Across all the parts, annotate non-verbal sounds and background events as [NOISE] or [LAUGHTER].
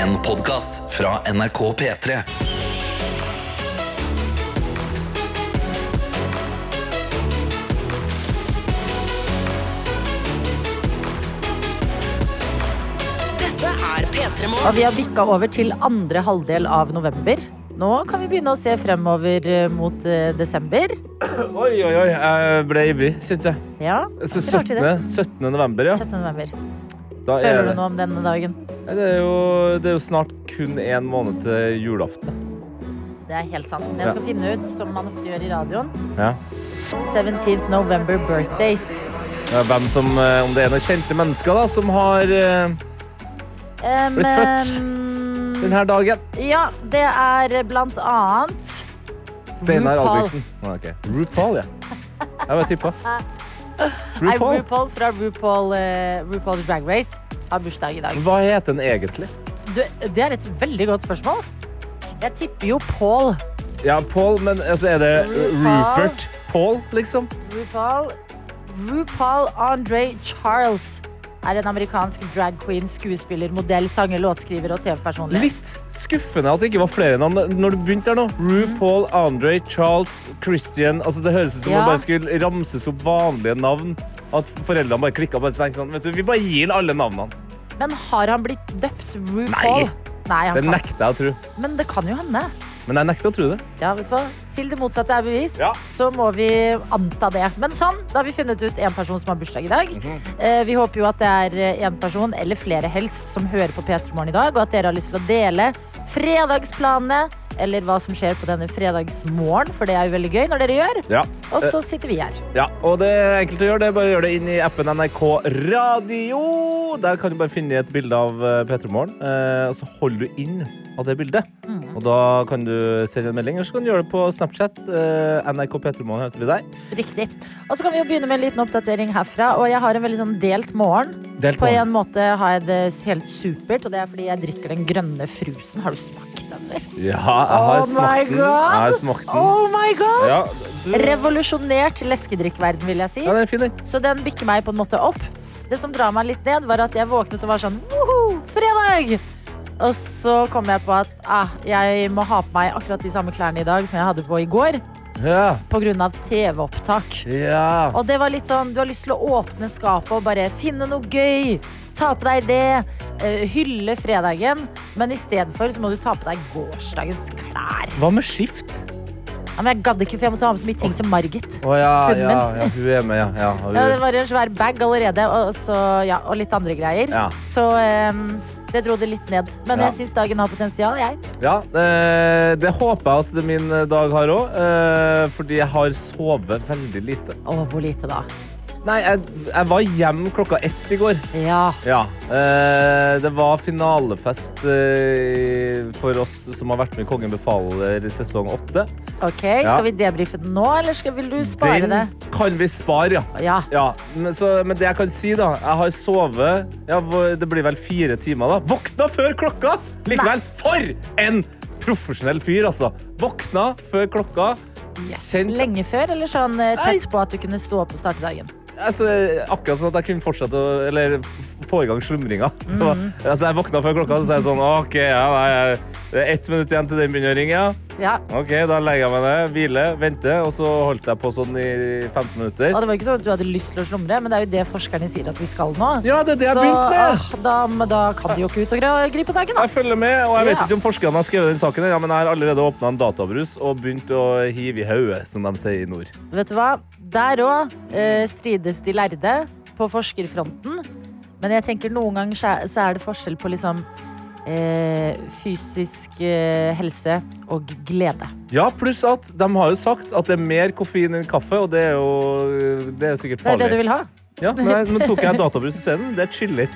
En podkast fra NRK P3. Dette er P3 Og vi har bikka over til andre halvdel av november. Nå kan vi begynne å se fremover eh, mot eh, desember. Oi, oi, oi. Jeg ble ivrig, kjente jeg. Ja, Så det er artig det. 17. 17. november, ja. 17. november. Da er Føler du noe om denne dagen? Det er, jo, det er jo snart kun én måned til julaften. Det er helt sant. Men jeg skal finne ut, som man ofte gjør i radioen, Ja. 17th November birthdays. Ja, hvem som, eh, om det er noen kjente mennesker da, som har eh, Um, Blitt født. um, denne dagen. Ja, det er blant annet Steinar RuPaul. Albrigtsen. Ah, ok. RuPaul, ja. Jeg bare tippa. [LAUGHS] Nei, RuPaul. Fra RuPaul, uh, RuPaul's Drag Race har bursdag i dag. Hva heter den egentlig? Du, det er et veldig godt spørsmål. Jeg tipper jo Paul. Ja, Paul, men altså, er det RuPaul. Rupert Paul, liksom? RuPaul RuPaul Andre Charles er en amerikansk drag queen, skuespiller, modell, sanger, låtskriver og TV-personlighet. Litt skuffende at det ikke var flere navn når du begynte der nå. RuPaul, Andre, Charles, Christian. Altså, det høres ut som Ja. man bare skulle ramses opp vanlige navn. At foreldrene bare klikka tenkte sånn, vi bare gir alle navnene. Men har han blitt døpt RuPaul? Nei. Nei han Det kan. nekter jeg å tro. Men det kan jo hende. Men jeg nekter å tro det. Ja, vet du hva? Til det motsatte er bevist, Ja. så må vi anta det. Men sånn, da har vi funnet ut en person som har bursdag i dag. Mhm. eh, vi håper jo at det er en person, eller flere helst, som hører på P3 Morgen i dag, og at dere har lyst til å dele fredagsplanene, eller hva som skjer på denne fredagsmorgen, for det er jo veldig gøy når dere gjør. Ja. Og så sitter vi her. ja, Og det er enkelt å gjøre det. er Bare å gjøre det inn i appen NRK Radio. Der kan du bare finne et bilde av eh, P3 Morgen, eh, og så holder du inn av det bildet. Mm. Og da kan du sende en melding, eller så kan du gjøre det på Snapchat. Eh, NRK P3 Morgen heter vi der. Riktig. Og så kan vi jo begynne med en liten oppdatering herfra. Og jeg har en veldig sånn delt morgen. Delt På morgen. en måte har jeg det helt supert, og det er fordi jeg drikker den grønne frusen. Har du smakt den. Ja, jeg har Oh smakt den. God. Jeg har smakt den. Oh my god! Ja, du, Revolusjonert leskedrikkverden, vil jeg si. ja, den er fin, den. Så den bikker meg på en måte opp. Det som drar meg litt ned, var at jeg våknet og var sånn Woho, fredag! Og så kom jeg på at ah, jeg må ha på meg akkurat de samme klærne i dag som jeg hadde på i går. Ja. Pga. TV-opptak. ja. Og det var litt sånn, du har lyst til å åpne skapet og bare finne noe gøy. Ta på deg det. eh, hylle fredagen. Men i stedet for så må du ta på deg gårsdagens klær. Hva med skift? Ja, men jeg gadd ikke, for jeg måtte ha med så mye ting til Margit. Å ja, Hunden ja, min. ja, hun er med, ja. ja. hun. Ja, det var en svær bag allerede, og, så, ja, og litt andre greier. Så ehm, det dro det litt ned. Men jeg syns dagen har potensial, jeg. Ja, eh, det håper jeg at min dag har òg. Eh, fordi jeg har sovet veldig lite. Å, hvor lite da? Nei, jeg, jeg var hjemme klokka ett i går. Ja. Ja. Eh, det var finalefest eh, for oss som har vært med i Kongen befaler i sesong åtte. Ok, Ja. Skal vi debrife den nå, eller skal, vil du spare Den det? kan vi spare, ja. Ja. Ja, men, så, men det jeg kan si, da Jeg har sovet ja, Det blir vel fire timer, da. Våkna før klokka! Likevel, for en profesjonell fyr, altså. Våkna før klokka. Yes. Lenge før, eller sånn eh, tett på at du kunne stå opp og starte dagen? Altså, akkurat sånn at jeg kunne fortsette å Eller få i gang slumringa. [LAUGHS] Mm. Altså, jeg våkna før klokka, så sa jeg sånn OK, ja, nei, det er ett minutt igjen til den begynner å ringe. Ja. Ja. OK, da legger jeg meg ned, hviler, venter, og så holdt jeg på sånn i 15 minutter. Og det var ikke sånn at du hadde lyst til å slumre, men det er jo det forskerne sier at vi skal nå. Ja, det er det jeg Så begynte med. ah, da, men da kan du jo ikke ut og gripe dagen, da. Jeg følger med, og jeg vet Ja. ikke om forskerne har skrevet den saken, ja, men jeg har allerede åpna en databrus og begynt å hive i hodet, som de sier i nord. Vet du hva? Der òg eh, strides de lærde på forskerfronten. Men jeg tenker noen ganger så er- er det forskjell på liksom eh, fysisk eh, helse og glede. Ja, pluss at de har jo sagt at det er mer koffein enn kaffe, og det er jo, det er jo sikkert Det er det du vil ha? Ja, nei, men tok jeg databrus isteden? Det chiller.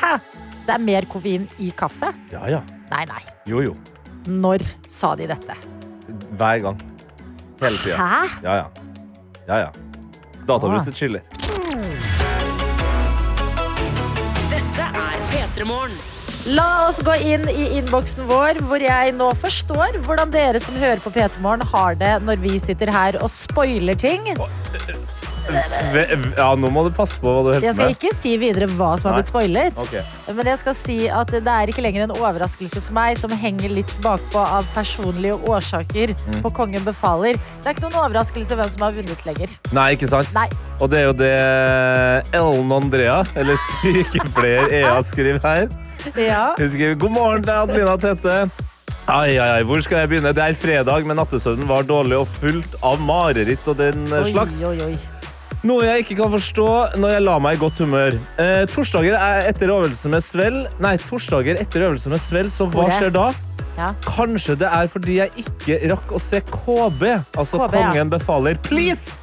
Hæ? Det er mer koffein i kaffe? Ja, ja. Nei, nei. Jo, jo. Når sa de dette? Hver gang. Hele tida. Hæ? Ja, ja. Ja, ja. Databrus er chiller. Dette er P3 Morgen. La oss gå inn i innboksen vår, hvor jeg nå forstår hvordan dere som hører på P3 Morgen, har det når vi sitter her og spoiler ting. Ja, nå må du passe på hva du Jeg holder skal på med. ikke si videre hva som har blitt spoilet. Okay. Men jeg skal si at det er ikke lenger en overraskelse for meg som henger litt bakpå av personlige årsaker Mm. på Kongen befaler. Det er ikke noen overraskelse hvem som har vunnet lenger. Nei, ikke sant? Nei. Og det er jo det Ellen Andrea, eller sykepleier [LAUGHS] EA, skriver her. Ja. Hun skriver God morgen til Adelina Tette. Ai, ai, ai, hvor skal jeg begynne? Det er fredag, men nattesøvnen var dårlig og fullt av mareritt og den Oi, slags. oi, oi. Noe jeg ikke kan forstå når jeg la meg i godt humør. Eh, torsdager er etter øvelse med svell. Nei, torsdager etter øvelse med svell, så hva skjer da? Ja. Kanskje det er fordi jeg ikke rakk å se KB. Altså KB, ja. Kongen befaler. Please!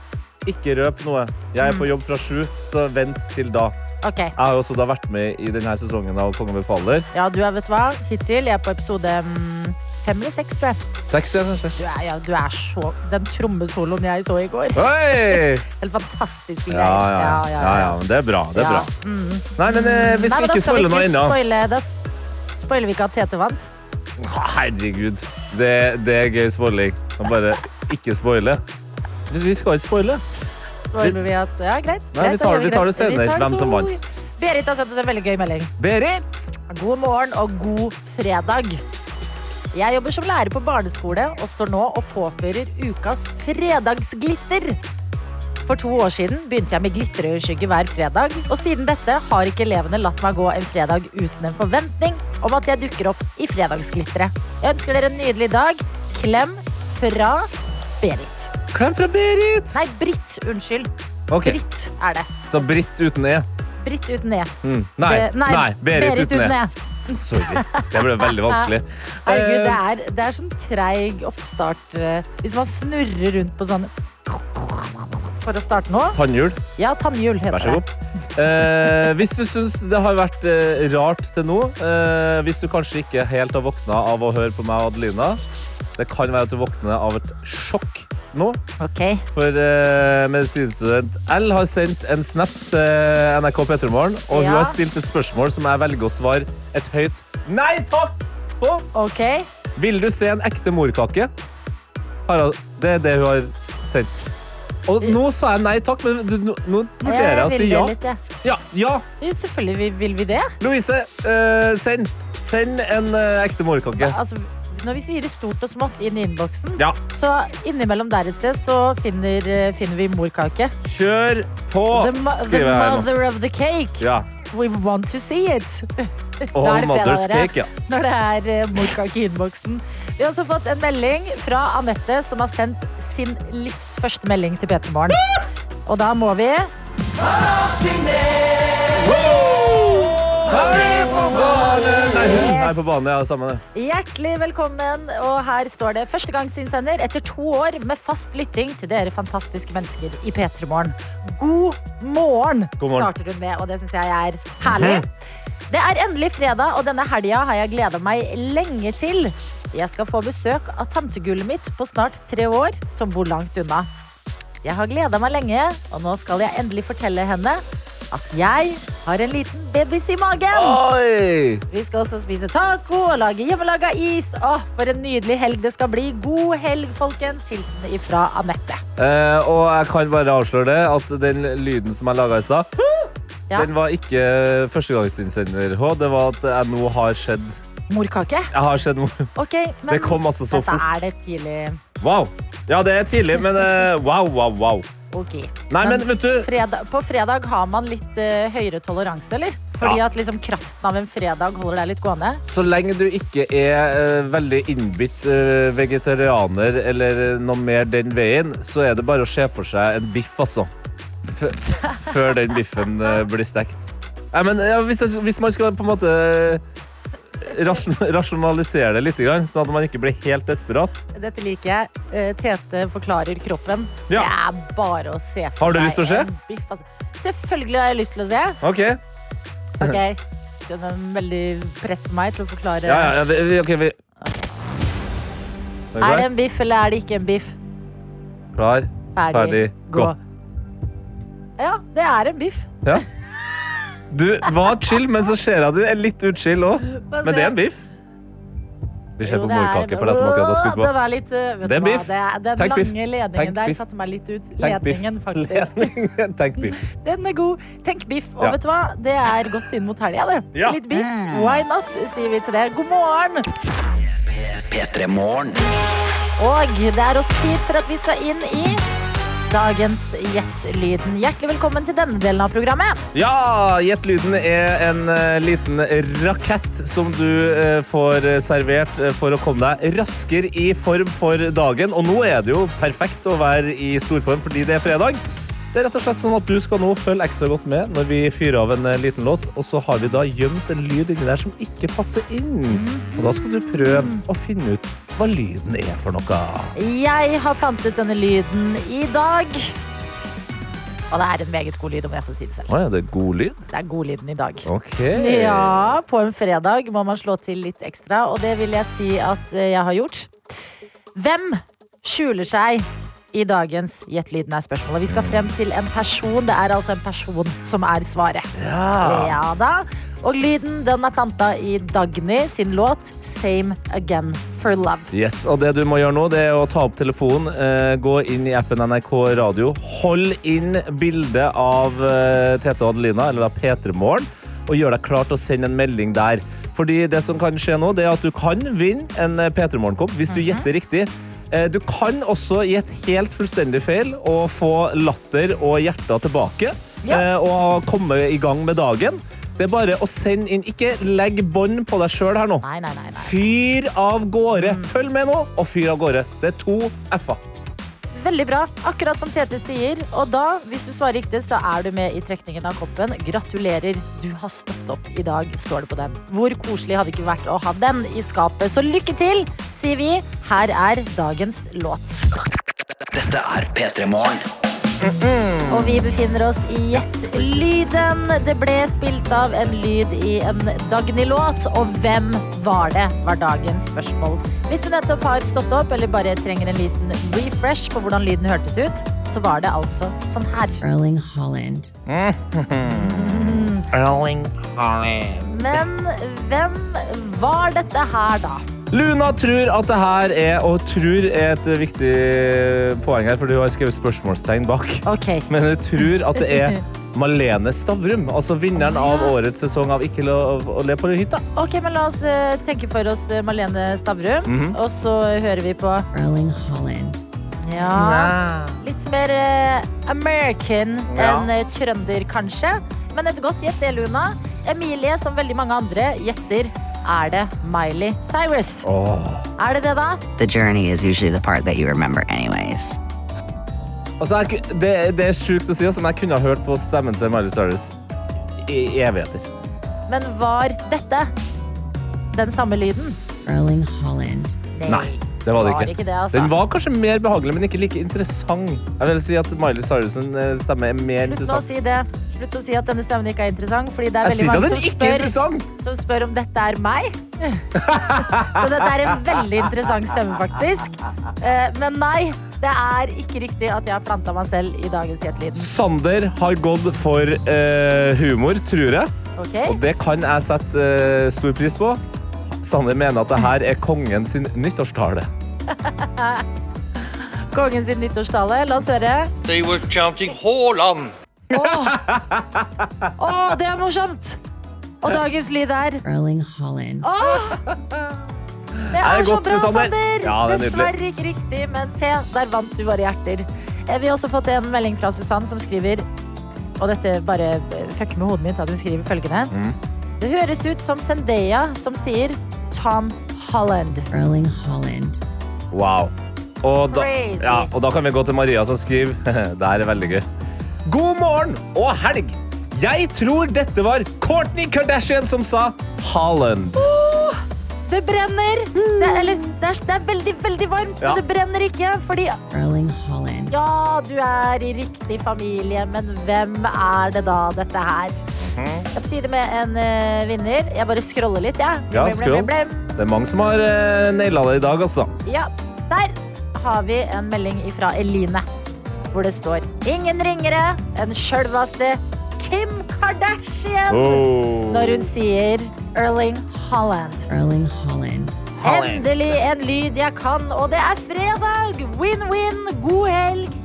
Ikke røp noe. Jeg er på jobb fra sju, så vent til da. Okay. Jeg har også da vært med i denne sesongen av Kongen befaler. Ja, du er, vet hva? Hittil, jeg er på episode mm, fem eller seks, tror jeg. Seks, ja, kanskje. Du er, ja, du er så Den trommesoloen jeg så i går. Oi! [LAUGHS] Helt fantastisk Ja, ja. ja, ja, ja, men det er bra. Det er Ja. bra. Nei, men eh, vi Nei, skal men da ikke spoile noe ennå. da spoiler vi ikke at Tete vant. Herregud. Det, det er gøy spoiling. Å Bare ikke spoile. Vi skal ikke spoile. Spoiler vi at, ja, greit. Nei, vi tar- vi tar det senere, hvem som vant. Berit har sendt oss en veldig gøy melding. Berit! God morgen og god fredag. Jeg jobber som lærer på barneskole og står nå og påfører ukas fredagsglitter. For to år siden begynte jeg med glitterøyeskygge hver fredag, og siden dette har ikke elevene latt meg gå en fredag uten en forventning om at jeg dukker opp i fredagsglitteret. Jeg ønsker dere en nydelig dag. Klem fra Berit. Klem fra Berit! Nei, Britt. Unnskyld. Okay. Britt er det. Så Britt uten E. Britt uten E. Mm. Nei, Nei. nei, Berit, uten E. E. Sorry. Det ble veldig vanskelig. [LAUGHS] Herregud, det Eh, er, det er sånn treig oppstart eh, Hvis man snurrer rundt på sånn For å starte nå. Tannhjul, Ja, tannhjul heter vær så god. Eh, hvis du syns det har vært eh, rart til nå, eh, hvis du kanskje ikke helt har våkna av å høre på meg og Adelina, det kan være at du våkner av et sjokk nå. Okay. For uh, medisinstudent L har sendt en snap til NRK Petremorgen, og hun har stilt et spørsmål som jeg velger å svare et høyt nei takk på. Okay. Vil du se en ekte morkake? Harald, det er det hun har sendt. Og nå sa jeg nei takk, men du, nå, nå vurderer jeg å si ja. litt, ja. Ja, ja. Jo, selvfølgelig vil- vil vi det. Louise, uh, send. Send en uh, ekte morkake. Altså, når vi sier det stort og smått inn i innboksen, Ja, så innimellom der et sted så finner, eh, finner vi morkake. kjør på, The, mo the mother of the cake. Ja. We want to see it. Oh, [LAUGHS] Da er det fredag, dere. Cake, ja. når det er eh, morkake i innboksen. Vi har også fått en melding fra Anette, som har sendt sin livs første melding til P3 Morgen. Og da må vi Nei, hun er på banen, ja, samme det. Hjertelig velkommen. Og her står det førstegangsinnsender etter to år med fast lytting til dere fantastiske mennesker i P3 Morgen. God morgen, God morgen. starter hun med, og det syns jeg er herlig. Det er endelig fredag, og denne helga har jeg gleda meg lenge til. Jeg skal få besøk av tantegullet mitt på snart tre år, som bor langt unna. Jeg har gleda meg lenge, og nå skal jeg endelig fortelle henne at jeg har en liten babys i magen. Oi! Vi skal også spise taco og lage hjemmelaga is. Åh, for en nydelig helg det skal bli. God helg, folkens. Hilsen ifra Anette. Eh, og jeg kan bare avsløre det, at den lyden som jeg laga i stad, Ja. den var ikke førstegangsinnsender H. Det var at jeg nå har skjedd Morkake? Jeg har skjedd mor. Okay, men Det kom altså så dette fort. er det tidlig. Wow. Ja, det er tidlig, men uh, wow, wow, wow. Ok. Nei, men vet du fredag, på fredag har man litt uh, høyere toleranse, eller? Fordi Ja. at liksom kraften av en fredag holder deg litt gående. Så lenge du ikke er uh, veldig innbitt uh, vegetarianer eller noe mer den veien, så er det bare å se for seg en biff, altså. F før den biffen blir stekt. Nei, men ja, hvis, jeg, hvis man skal på en måte rasjonalisere det litt, sånn at man ikke blir helt desperat Dette liker jeg. Eh, Tete forklarer kroppen. Ja. Det er bare å se for Har du lyst til å se? biff. Altså. Selvfølgelig har jeg lyst til å se. OK. Ok, Den er veldig press på meg til å forklare. Ja, ja, vi, vi- okay, vi Er Er det en biff, eller er det ikke en biff? Klar, Ferdig, ferdig, gå. Ja, det er en biff. Ja. Du var chill, men så ser jeg at du er litt utchill òg. Men det er en biff. Vi ser på det er- morkake for deg som akkurat har skutt på. Det, var litt uh, vet Det er du biff. Det er, den Tenk lange biff. ledningen Tenk der satte meg litt ut. Ledningen, faktisk. Ledningen. Tenk biff. Den er god. Tenk biff. Og Ja. vet du hva? Det er godt inn mot helga, det. Ja. Litt biff. Why not, sier vi til det. God morgen! P3 Morgen. Og det er også tid for at vi skal inn i dagens Gjett-lyden. Hjertelig velkommen til denne delen av programmet. Ja, Gjett lyden er en uh, liten rakett som du uh, får servert eh, for å komme deg raskere i form for dagen. Og nå er det jo perfekt å være i storform fordi det er fredag. Det er rett og slett sånn at Du skal nå følge ekstra godt med når vi fyrer av en liten låt. Og så har vi da gjemt en lyd inni der som ikke passer inn. Og Da skal du prøve å finne ut hva lyden er for noe. Jeg har plantet denne lyden i dag. Og det er en meget god lyd, om jeg får si det selv. Å, er det god lyd? Det er godlyden i dag. Ok. Ja, på en fredag må man slå til litt ekstra, og det vil jeg si at eh, jeg har gjort. Hvem skjuler seg i dagens Gjett lyden er spørsmålet? Vi skal frem til en person. Det er altså en person som er svaret. Ja. Ja da. Og lyden den er planta i Dagny sin låt Same Again for Love. Yes, og Det du må gjøre nå, det er å ta opp telefonen, eh, gå inn i appen NRK Radio, hold inn bildet av eh, Tete og Adelina, eller da P3 Morgen, og gjør deg klar til å sende en melding der. Fordi det som kan skje nå, det er at du kan vinne en eh, P3 Morgen-kopp hvis du gjetter riktig. Eh, Du kan også gjette helt fullstendig feil og få latter og hjerter tilbake. Ja. eh, Og komme i gang med dagen. Det er bare å sende inn. Ikke legg bånd på deg sjøl her nå. Nei, nei. nei. Fyr av gårde. Følg med nå, og fyr av gårde. Det er to f-er. Veldig bra. Akkurat som Tete sier. Og da, hvis du svarer riktig, så er du med i trekningen av koppen. Gratulerer. Du har stått opp i dag, står det på den. Hvor koselig hadde ikke vært å ha den i skapet. Så lykke til, sier vi. Her er dagens låt. Dette er P3 Morgen. Og vi befinner oss i Gjett-lyden. Det ble spilt av en lyd i en Dagny-låt. Og hvem var det, var dagens spørsmål. Hvis du nettopp har stått opp eller bare trenger en liten refresh på hvordan lyden hørtes ut, så var det altså sånn her. Erling Holland. Men hvem var dette her, da? Luna tror at det her er, og tror er et viktig poeng her, for du har skrevet spørsmålstegn bak. Okay. [LAUGHS] Men hun tror at det er Malene Stavrum, altså vinneren av årets sesong av Ikke lov å le på hytta. ok, men La oss eh, tenke for oss eh, Malene Stavrum, Mhm. og så hører vi på Erling Holland. Ja, litt mer eh, American Ja. enn trønder, kanskje. Men et godt gjett, det, Luna. Emilie, som veldig mange andre, gjetter er det Miley Cyrus. Oh. Er det det, da? the journey is usually the part that you remember anyways. Altså, jeg, det, det er sjukt å si, altså, men jeg kunne ha hørt på stemmen til Miley Cyrus i evigheter. Men var dette den samme lyden? Erling Holland. Nei, det var det ikke. det, altså. Den var kanskje mer behagelig, men ikke like interessant. Jeg vil si at Miley Cyrus' stemme er mer Slutt nå å si det. Slutt å si at denne stemmen ikke er interessant, fordi det er veldig mange som spør, som spør om dette er meg. [LAUGHS] Så dette er en veldig interessant stemme, faktisk. Eh, Men nei, det er ikke riktig at jeg har planta meg selv i dagens Gjettelyden. Sander har gått for uh, humor, tror jeg. Okay. Og det kan jeg sette uh, stor pris på. Sander mener at det her er kongen sin nyttårstale. [LAUGHS] Kongen sin nyttårstale. La oss høre. They were chanting Haaland. Å, det er morsomt! Og dagens lyd er Erling Holland. Det Er er det så bra, Sander? Ja, er. Dessverre ikke riktig, men se, der vant du våre hjerter. Eh, Vi har også fått en melding fra Susann som skriver Og dette bare eh, fucker med hodet mitt at hun skriver følgende. Mm. Det høres ut som Zendaya som sier Tom Holland. Erling Holland. Wow. Og da, ja, og da kan vi gå til Maria som skriver [LAUGHS] Det her er veldig gøy. God morgen og helg! Jeg tror dette var Kourtney Kardashian som sa Holland. Det brenner! Det, eller, det er, det er veldig, veldig varmt, Ja. men det brenner ikke. Fordi Erling Holland. ja, du er i riktig familie, men hvem er det da, dette her? Mhm. Det er på tide med en uh, vinner. Jeg bare scroller litt, jeg. Ja, ja blem, blem, blem. Det er mange som har uh, naila det i dag, altså. Ja, der har vi en melding fra Eline. Hvor det står Ingen ringere enn sjølveste Kim Kardashian. Oh. Når hun sier Erling Holland. Erling Holland. Endelig en lyd jeg kan, og det er fredag! Win-win, god helg!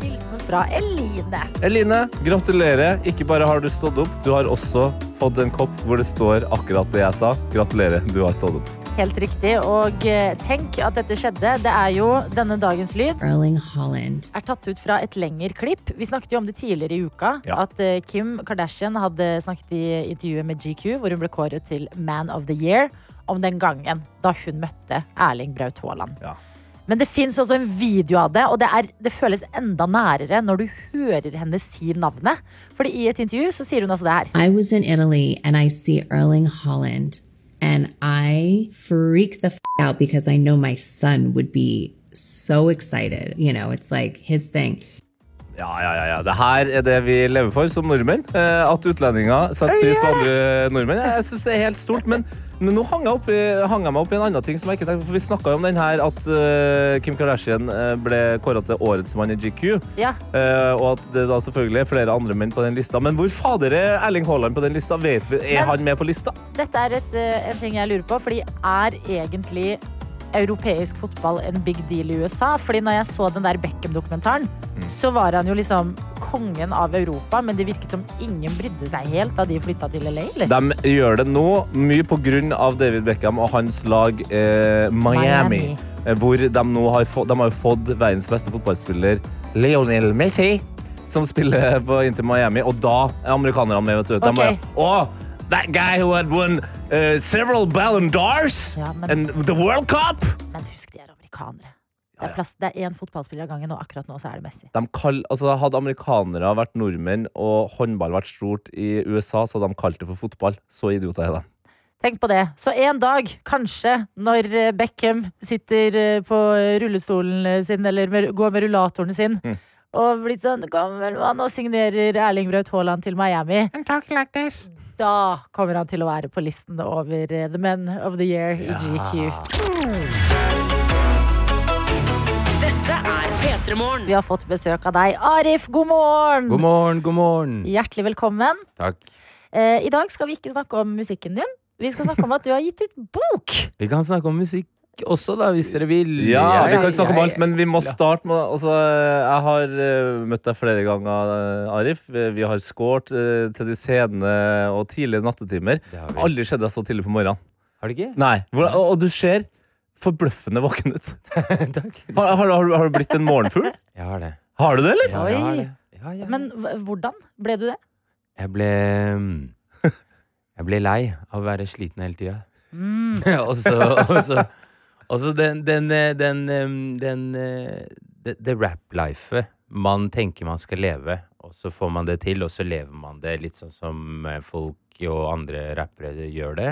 Fra Eline. Eline, gratulerer. Ikke bare har du stått opp, du har også fått en kopp hvor det står akkurat det jeg sa. Gratulerer, du har stått opp. Helt riktig. Og eh, tenk at dette skjedde. Det er jo denne dagens lyd. Erling Holland. er tatt ut fra et lengre klipp. Vi snakket jo om det tidligere i uka. Ja. At eh, Kim Kardashian hadde snakket i intervjuet med GQ, hvor hun ble kåret til Man of the Year, om den gangen da hun møtte Erling Braut Haaland. Ja. Men det fins også en video av det, og det, er, det føles enda nærere når du hører henne si navnet. Fordi i et intervju så sier hun altså det her. I was in Italy and I see Erling Holland and I freak the f- out because I know my son would be so excited. You know, it's like his thing. Ja, ja, ja, ja. Det her er det vi lever for som nordmenn. Eh, at utlendinger setter pris på andre nordmenn. Jeg synes det er helt stort. Men, men nå hang jeg, opp i, hang jeg meg opp i en annen ting som jeg ikke tenkte For vi snakka om den her at uh, Kim Kardashian eh, ble kåra til årets mann i GQ. Ja, eh, og at det da selvfølgelig er flere andre menn på den lista. Men hvor fader er Erling Haaland på den lista? Vet vi, er Men- han med på lista? Dette er et, en ting jeg lurer på, fordi er egentlig europeisk fotball en big deal i USA? Fordi når jeg så den der Beckham-dokumentaren, Mm. så var han jo liksom kongen av Europa, men det virket som ingen brydde seg helt da de flytta til LA, eller? De gjør det nå mye på grunn av David Beckham og hans lag eh, Miami. Miami. Eh, Hvor de nå har, fått, de har fått verdens beste fotballspiller Lionel Messi, som spiller på Inter Miami, og da er amerikanerne med. vet du. De bare, oh, that guy who had won uh, several Ballon d'Ors Ja, men- and the World Cup! Men husk, de er amerikanere. Det er, plass, det er én fotballspiller av gangen, og akkurat nå så er det Messi. De kall, altså, hadde amerikanere vært nordmenn og håndball vært stort i USA, så hadde de kalt det for fotball. Så idioter er de. Tenk på det. Så en dag, kanskje, når eh, Beckham sitter eh, på rullestolen eh, sin, eller med, går med rullatoren sin, Mm. og blir sånn gammel mann og signerer Erling Braut Haaland til Miami, da kommer han til å være på listen over eh, The Men of the Year i GQ. Dette er P3 Morgen. Vi har fått besøk av deg, Arif. God morgen! God morgen, god morgen. Hjertelig velkommen. Takk. Eh, I dag skal vi ikke snakke om musikken din. Vi skal snakke om at du har gitt ut bok. Vi kan snakke om musikk også, da, hvis dere vil. Ja, vi kan snakke om alt, men vi må starte med altså, Jeg har eh, møtt deg flere ganger, eh, Arif. Vi har skåret eh, til de sene og tidlige nattetimer. Aldri sett deg så tidlig på morgenen. Har det ikke? Nei, hvor, og, og du ser forbløffende våken ut. [LAUGHS] Takk. Har, har, har, du- har du blitt en morgenfugl? [LAUGHS] Jeg har det. Har du det, eller? Ja, jeg har det. Ja, ja. Men hvordan ble du det? Jeg ble [LAUGHS] Jeg ble lei av å være sliten hele tida. Mm. og så og så- og så den den, eh, den, den eh, det, det rap-lifet man tenker man skal leve, og så får man det til, og så lever man det litt sånn som eh, folk og andre rappere gjør det.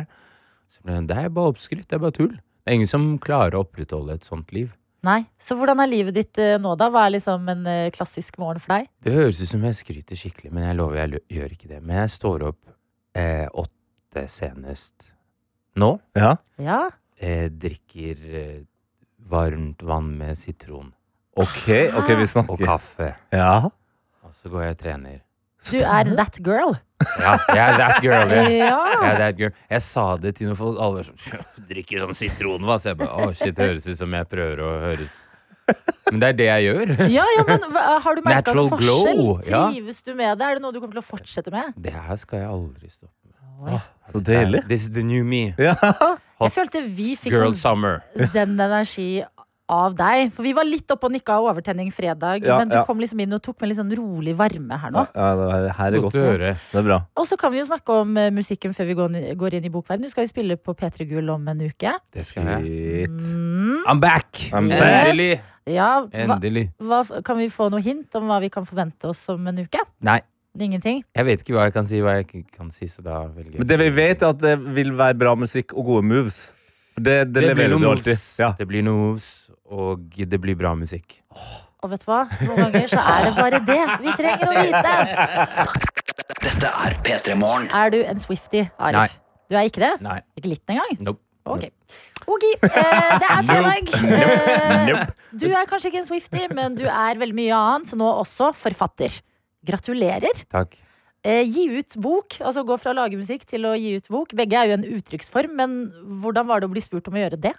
Så blir det, det er bare oppskrytt, det er bare tull. Det er ingen som klarer å opprettholde et sånt liv. Nei. Så hvordan er livet ditt eh, nå, da? Hva er liksom en eh, klassisk morgen for deg? Det høres ut som jeg skryter skikkelig, men jeg lover jeg gjør ikke det. Men jeg står opp eh, åtte senest nå. Ja. Ja. Eh, drikker eh, varmt vann med sitron OK, ok, vi snakker. og kaffe. Ja. Og så går jeg og trener. Du er that girl. Ja, jeg er that girl. Jeg. [LAUGHS] Jeg, er that girl. jeg sa det til noen folk. Alle var sånn Drikker sånn sitronvann. Så jeg bare Å, shit, det høres ut som jeg prøver å høres Men det er det jeg gjør. [LAUGHS] Ja, ja, men hva, Har du merka Natural noen forskjell? glow, ja. Trives du med det? Er det noe du kommer til å fortsette med? Det her skal jeg aldri stoppe med. Så deilig. This is the new me. Ja. [LAUGHS] Hot Jeg følte vi fikk girl sånn summer. zen-energi av deg. For vi var litt oppe og nikka overtenning fredag, Ja, men du ja. kom liksom inn og tok med litt sånn rolig varme her nå. ja, det er- her er Godt godt. å høre. Det er bra. Og så kan vi jo snakke om eh, musikken før vi går, går inn i bokverden. Du skal jo spille på P3 Gull om en uke. Det skal jeg. Mm, I'm back! I'm back. Endelig! ja, hva, Endelig. hva, kan vi få noe hint om hva vi kan forvente oss om en uke? Nei, Ingenting? jeg vet ikke hva jeg kan si, hva jeg ikke kan si, så da velger jeg Men det vi vet, er at det vil være bra musikk og gode moves. Det, det, Det blir leverer du alltid. moves, Ja. det blir noen moves, og det blir bra musikk. Og vet du hva? Noen ganger så er det bare det vi trenger å vite. Dette er P3 Morgen. Er du en Swifty, Arif? Nei. Du er ikke det? Nei. Ikke litt engang? Nope. Ok. okay. eh, det er fredag. Eh, du er kanskje ikke en Swifty, men du er veldig mye annet, så nå også forfatter. Gratulerer. Takk. Eh, gi ut bok, altså gå fra å lage musikk til å gi ut bok. Begge er jo en uttrykksform, men hvordan var det å bli spurt om å gjøre det?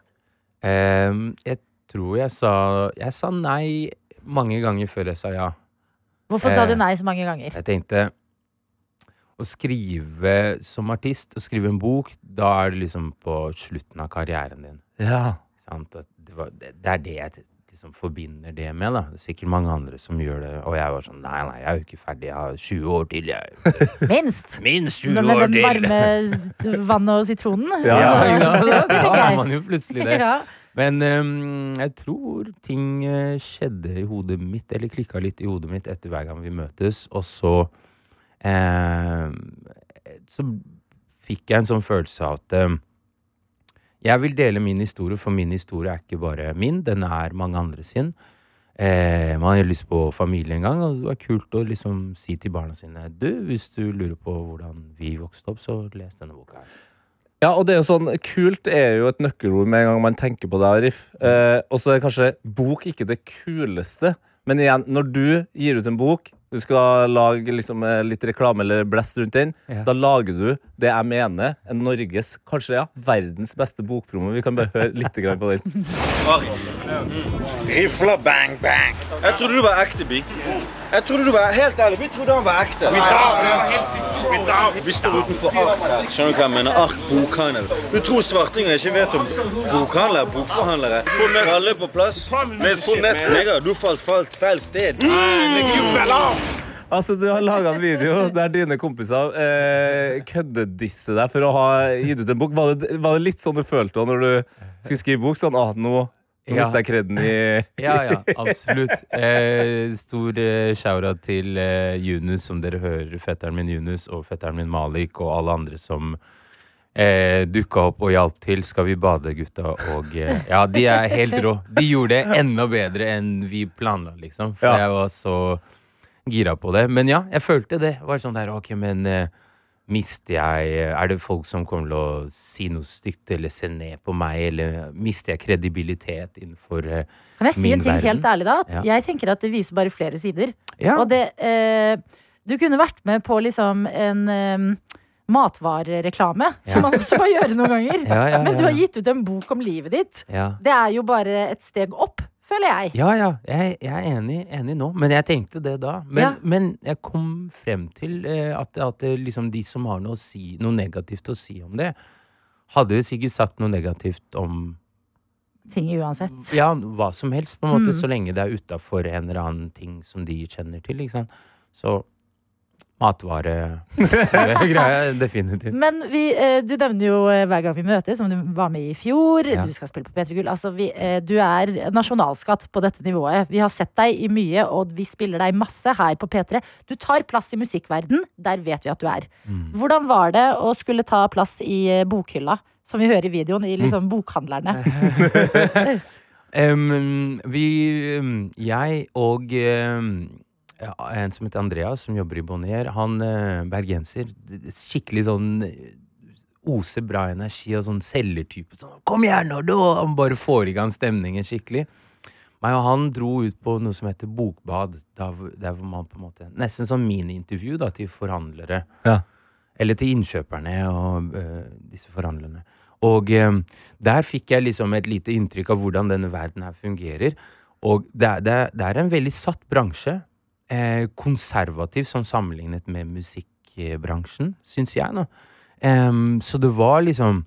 Eh, jeg tror jeg sa Jeg sa nei mange ganger før jeg sa ja. Hvorfor sa du Eh, nei så mange ganger? Jeg tenkte å skrive som artist, å skrive en bok, da er det liksom på slutten av karrieren din. Ja. Sant? Det, var, det, det er det jeg liksom forbinder det med. da Det er sikkert mange andre som gjør det. Og jeg var sånn nei, nei, jeg er jo ikke ferdig. Jeg har 20 år til. Jeg. [LAUGHS] Minst! Minst 20 år til! Med den varme [LAUGHS] vannet og sitronen. Ja, Ja, ja, sant? så- Da er man jo plutselig det. Ja. Men um, jeg tror ting eh, skjedde i hodet mitt, eller klikka litt i hodet mitt etter hver gang vi møtes, og så ehm, Så fikk jeg en sånn følelse av at ehm, jeg vil dele min historie, for min historie er ikke bare min, den er mange andre sin. Eh, man har lyst på familie en gang, og det er kult å liksom si til barna sine Du, hvis du lurer på hvordan vi vokste opp, så les denne boka her. Ja, og det er jo sånn, Kult er jo et nøkkelord med en gang man tenker på det. Arif. Eh, og så er kanskje bok ikke det kuleste. Men igjen, når du gir ut en bok, du skal lage liksom, eh, litt reklame eller blest rundt den, Ja. da lager du det jeg mener er Norges, kanskje ja, verdens beste bokpromo. Vi kan bare høre litt grann på den. Rifla bang bang. Jeg trodde du var ekte, Bi. Jeg trodde du var helt ærlig. Vi trodde han var ekte. Vi står utenfor Ark. Skjønner du hva jeg mener? Ark bokhandel. Du tror svartinger ikke vet om bokhandlere, bokforhandlere. Alle på plass. Med på nett. Nigga, du falt, falt feil sted. Altså, Du har laga en video der dine kompiser eh, køddedisser deg for å ha gitt ut en bok. Var det, var det litt sånn du følte da når du skulle skrive bok? Sånn, ah, nå, nå Ja. jeg kreden i [LAUGHS] Ja, ja, absolutt. Eh, stor eh, shout-out til eh, Yunus, som dere hører. Fetteren min Yunus og fetteren min Malik og alle andre som eh, dukka opp og hjalp til. Skal vi bade, gutta? Og eh, ja, de er helt rå. De gjorde det enda bedre enn vi planla, liksom. For Ja. jeg var så gira på det. Men ja, jeg følte det. Var sånn der, ok, men eh, Mister jeg Er det folk som kommer til å si noe stygt eller se ned på meg, eller mister jeg kredibilitet innenfor eh, Kan jeg si en ting verden. helt ærlig, da? At Ja. Jeg tenker at det viser bare flere sider. Ja. Og det eh, Du kunne vært med på liksom en eh, matvarereklame, som man også må gjøre noen ganger. [LAUGHS] Ja, ja, Men du har gitt ut en bok om livet ditt. Ja, Det er jo bare et steg opp, føler jeg. ja, ja jeg, jeg er enig, enig nå. Men jeg tenkte det da. Men, Ja. men jeg kom frem til eh, at, at liksom de som har noe, si, noe negativt å si om det, hadde sikkert sagt noe negativt om Ting uansett. ja, hva som helst, på en måte, Mm. så lenge det er utafor en eller annen ting som de kjenner til. Ikke sant? Så matvaregreia, [LAUGHS] definitivt. Men vi, eh, du nevner jo eh, hver gang vi møtes, som du var med i fjor. Ja. Du skal spille på P3 Gull. Altså, vi, eh, du er nasjonalskatt på dette nivået. Vi har sett deg i mye, og vi spiller deg masse her på P3. Du tar plass i musikkverden. Der vet vi at du er. Mm. Hvordan var det å skulle ta plass i bokhylla, som vi hører i videoen, i liksom bokhandlerne? [LAUGHS] um, vi um, Jeg og ja, en som heter Andreas, som jobber i Bonnier, han eh, bergenser. Skikkelig sånn eh, Oser bra energi og sånn selgertype. Sånn, 'Kom igjen, nå!' da!» Han bare får i gang stemningen skikkelig. Meg og han dro ut på noe som heter Bokbad. Der, hvor- man på en måte Nesten sånn miniintervju til forhandlere. Ja. Eller til innkjøperne og øh, disse forhandlerne. Og øh, der fikk jeg liksom et lite inntrykk av hvordan denne verden her fungerer. Og det er, det er, det er en veldig satt bransje. Eh, konservativ sånn sammenlignet med musikkbransjen, syns jeg. nå. Em, så det var liksom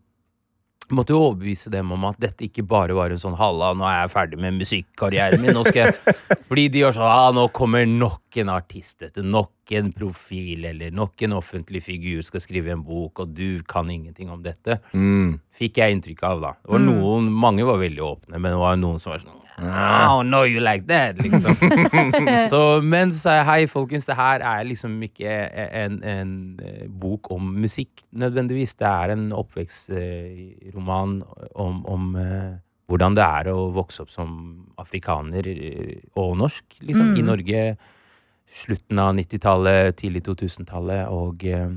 Måtte jo overbevise dem om at dette ikke bare var en sånn 'halla, nå er jeg ferdig med musikkarrieren min'. Nå skal jeg [LAUGHS] Fordi de var sånn 'ah, nå kommer nok en artist, dette. du. Nok en profil, eller nok en offentlig figur skal skrive en bok, og du kan ingenting om dette'. Mm. Fikk jeg inntrykk av, da. Det var noen, Mange var veldig åpne, men det var noen som var sånn Oh, no, you like that, liksom. [LAUGHS] så, men så sa jeg hei, folkens, det her er liksom ikke en, en eh, bok om musikk nødvendigvis. Det er en oppvekstroman om, om eh, hvordan det er å vokse opp som afrikaner eh, og norsk, liksom, i Norge. Slutten av 90-tallet, tidlig 2000-tallet, og eh,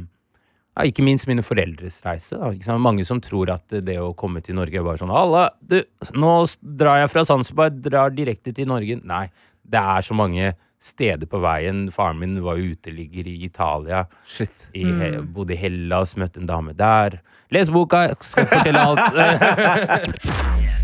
ja, ikke minst mine foreldres reise. Da. Mange som tror at det å komme til Norge er bare sånn Alla, du, nå drar jeg fra Zanzibar, drar direkte til Norge. Nei, det er så mange steder på veien. Faren min var uteligger i Italia. Shit. I, mm. Bodde i Hellas, møtte en dame der. Les boka, skal fortelle alt. [LAUGHS]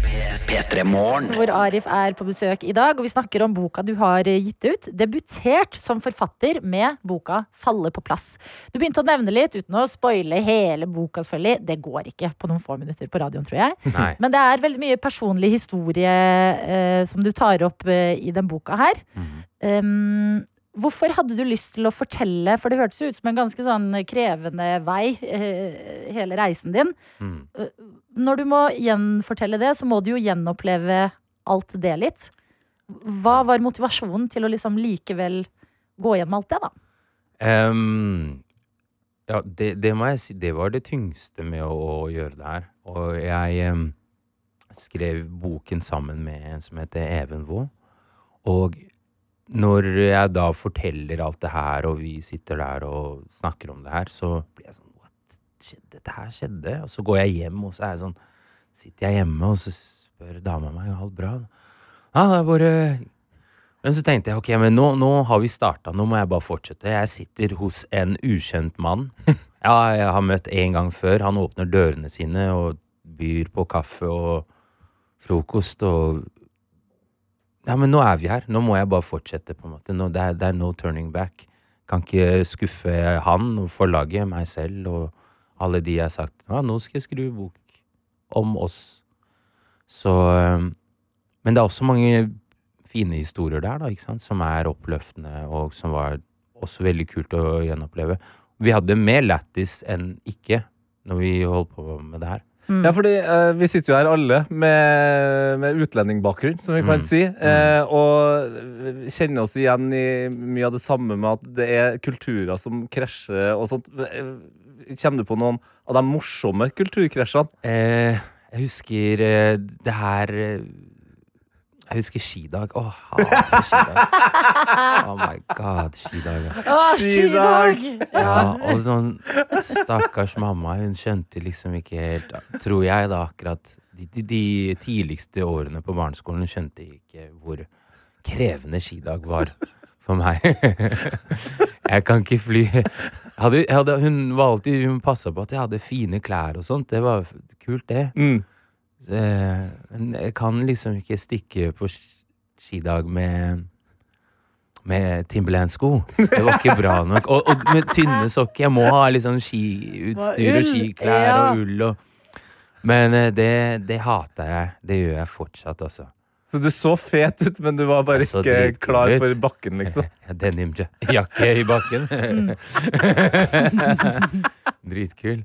Hvor Arif er på besøk i dag. Og vi snakker om boka du har eh, gitt ut. Debutert som forfatter med boka 'Falle på plass'. Du begynte å nevne litt, uten å spoile hele boka, selvfølgelig. Det går ikke på noen få minutter på radioen, tror jeg. Nei. Men det er veldig mye personlig historie eh, som du tar opp eh, i den boka her. Um, hvorfor hadde du lyst til å fortelle, for det hørtes jo ut som en ganske sånn krevende vei, eh, hele reisen din. Mm. Eh, Når du må gjenfortelle det, så må du jo gjenoppleve alt det litt. Hva var motivasjonen til å liksom likevel gå gjennom alt det, da? Um, ja, det, det må jeg si. Det var det tyngste med å, å gjøre det her. Og jeg um, skrev boken sammen med en som heter Even Vaa. Og når jeg da forteller alt det her, og vi sitter der og snakker om det her, så blir jeg sånn What? Dette her skjedde? Og så går jeg hjem, og så er jeg sånn Sitter jeg hjemme, og så spør dama meg alt bra. Ja, det er bare men så tenkte jeg ok, men nå, nå har vi starta, nå må jeg bare fortsette. Jeg sitter hos en ukjent mann. [LAUGHS] Ja, jeg har møtt en gang før. Han åpner dørene sine og byr på kaffe og frokost og Ja, men nå er vi her. Nå må jeg bare fortsette, på en måte. Nå, det, er, det er no turning back. Kan ikke skuffe han og forlaget, meg selv og alle de jeg har sagt. Ja, nå skal jeg skrive bok om oss. Så Men det er også mange fine historier der, da, ikke sant? som er oppløftende, og som var også veldig kult å gjenoppleve. Vi hadde mer lættis enn ikke når vi holdt på med det her. Ja, fordi eh, vi sitter jo her alle med, med utlendingbakgrunn, som vi kan Mm. si. Eh, og kjenner oss igjen i mye av det samme med at det er kulturer som krasjer og sånt. Eh, Kommer du på noen av de morsomme kulturkrasjene? Eh, jeg husker eh, det her eh, Jeg husker skidag. Å, hater skidag. [LAUGHS] Oh my god, skidag, altså. Å, Skidag! Ja, og sånn Stakkars mamma, hun skjønte liksom ikke helt Tror jeg, da, akkurat de, de, de tidligste årene på barneskolen hun skjønte ikke hvor krevende skidag var for meg. [LAUGHS] Jeg kan ikke fly. Jeg hadde, jeg hadde, hun var alltid Hun passa på at jeg hadde fine klær og sånt. Det var kult, det. Mm. Eh, Men jeg kan liksom ikke stikke på skidag med med Timberland-sko. Det var ikke bra nok. Og, og med tynne sokker. Jeg må ha liksom skiutstyr og skiklær ja. og ull og Men eh, det, det hater jeg. Det gjør jeg fortsatt, altså. Så du så fet ut, men du var bare ikke klar ut. for bakken, liksom. [LAUGHS] Ja, Denimjakke i bakken. [LAUGHS] [LAUGHS] Dritkul.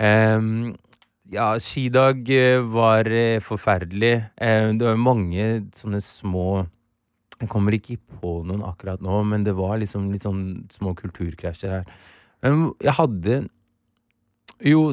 Em, ja, skidag eh, var eh, forferdelig. Det var mange sånne små Jeg kommer ikke på noen akkurat nå, men det var liksom litt sånn små kulturkrasjer her. Men jeg hadde Jo,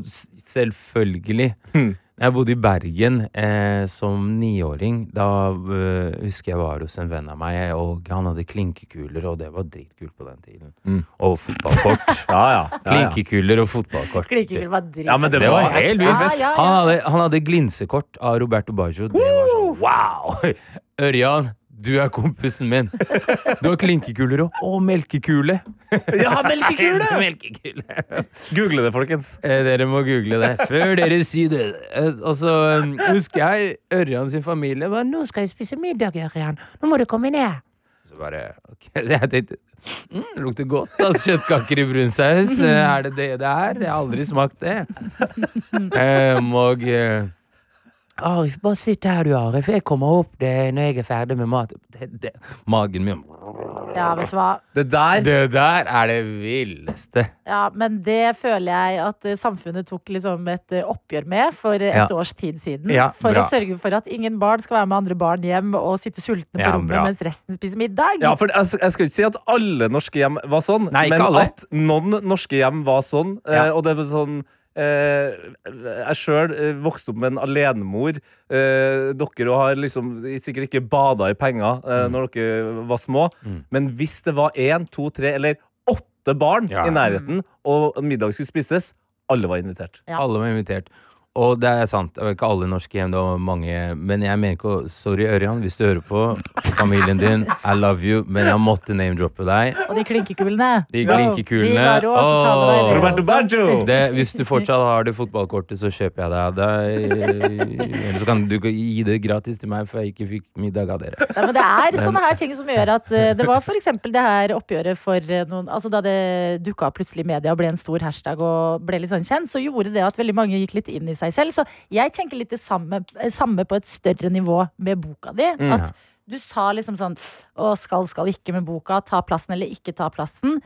selvfølgelig. Hmm. Jeg bodde i Bergen eh, som niåring. Da eh, husker jeg var hos en venn av meg, og han hadde klinkekuler, og det var dritkult på den tiden. Mm. Og fotballkort. [LAUGHS] Ja, ja. Klinkekuler og fotballkort. Klinkekuler var dritkult. Ja, men det Det var var helt Ja, vilt. ja, ja. Han, hadde, han hadde glinsekort av Roberto Baggio. Det var sånn wow! [LAUGHS] Ørjan, du er kompisen min. Du har klinkekuler og melkekule! Ja, melkekule! [LAUGHS] melkekule. Google det, folkens. Eh, Dere må google det før dere sier det. Eh, Og så um, husker jeg Ørjan sin familie bare 'Nå skal jeg spise middag, Ørjan. Nå må du komme ned.' Så bare ok, [LAUGHS] jeg tenkte mm, det lukter godt. Altså, kjøttkaker i brunsaus. Eh, Er det det det er? Jeg har aldri smakt det. Um, [LAUGHS] og eh, Arif, bare sitt her du, Arif. Jeg kommer opp det når jeg er ferdig med mat. Det, det, magen min Ja, vet du hva. Det der Det der er det villeste. Ja, men det føler jeg at eh, samfunnet tok liksom et eh, oppgjør med for et Ja. års tid siden. Ja, for bra. å sørge for at ingen barn skal være med andre barn hjem og sitte sultne på Ja, rommet bra. mens resten spiser middag. Ja, for jeg, jeg skal ikke si at alle norske hjem var sånn, Nei, ikke men alle. at noen norske hjem var sånn. Ja. Eh, og det var sånn Jeg sjøl eh, vokste opp med en alenemor. Eh, dere har liksom sikkert ikke bada i penger eh, Mm. når dere var små, men hvis det var én, to, tre eller åtte barn Ja. i nærheten, og middag skulle spises, alle var invitert. Ja. Alle var invitert. Og det er sant. Det var ikke alle norske hjem, det var mange. Men jeg mener ikke å Sorry, Ørjan, hvis du hører på. Familien din, I love you. Men jeg måtte name-droppe deg. Og de klinkekulene. De klinkekulene. De Roberto. Baggio! Det, hvis du fortsatt har det fotballkortet, så kjøper jeg deg det. Eller så kan du gi det gratis til meg, for jeg ikke fikk middag av dere. Nei, men det er sånne her ting som gjør at eh, Det var for eksempel det her oppgjøret for eh, noen Altså da det dukka opp plutselig i media og ble en stor hashtag og ble litt sånn kjent, så gjorde det at veldig mange gikk litt inn i seg selv. Så jeg tenker litt det samme, eh, samme på et større nivå med boka di. At du sa liksom sånn Å, skal, skal ikke med boka. Ta plassen eller ikke ta plassen.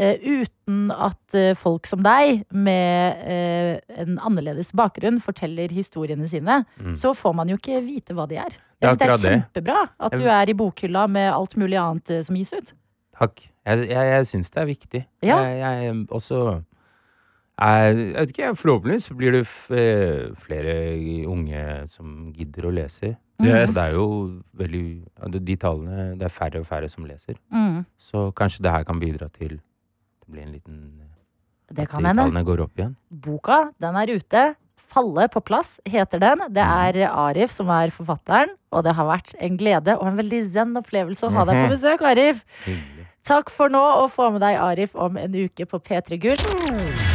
eh, uten at eh, folk som deg, med eh, en annerledes bakgrunn, forteller historiene sine. Så får man jo ikke vite hva de er. Er Jeg synes det er kjempebra at du er i bokhylla med alt mulig annet eh, som gis ut. Takk. Jeg, jeg, jeg syns det er viktig. Ja. Jeg, jeg også jeg, jeg vet ikke, forhåpentligvis blir det eh, flere unge som gidder å lese. Yes. Det er jo veldig De tallene Det er færre og færre som leser. Mm. Så kanskje det her kan bidra til det blir en liten Det kan de hende. tallene går opp igjen. Boka, den er ute. Falle på plass heter den. Det er Arif som er forfatteren, og det har vært en glede og en veldig zen opplevelse å ha deg på besøk, Arif. Takk for nå, og få med deg Arif om en uke på P3 Gull.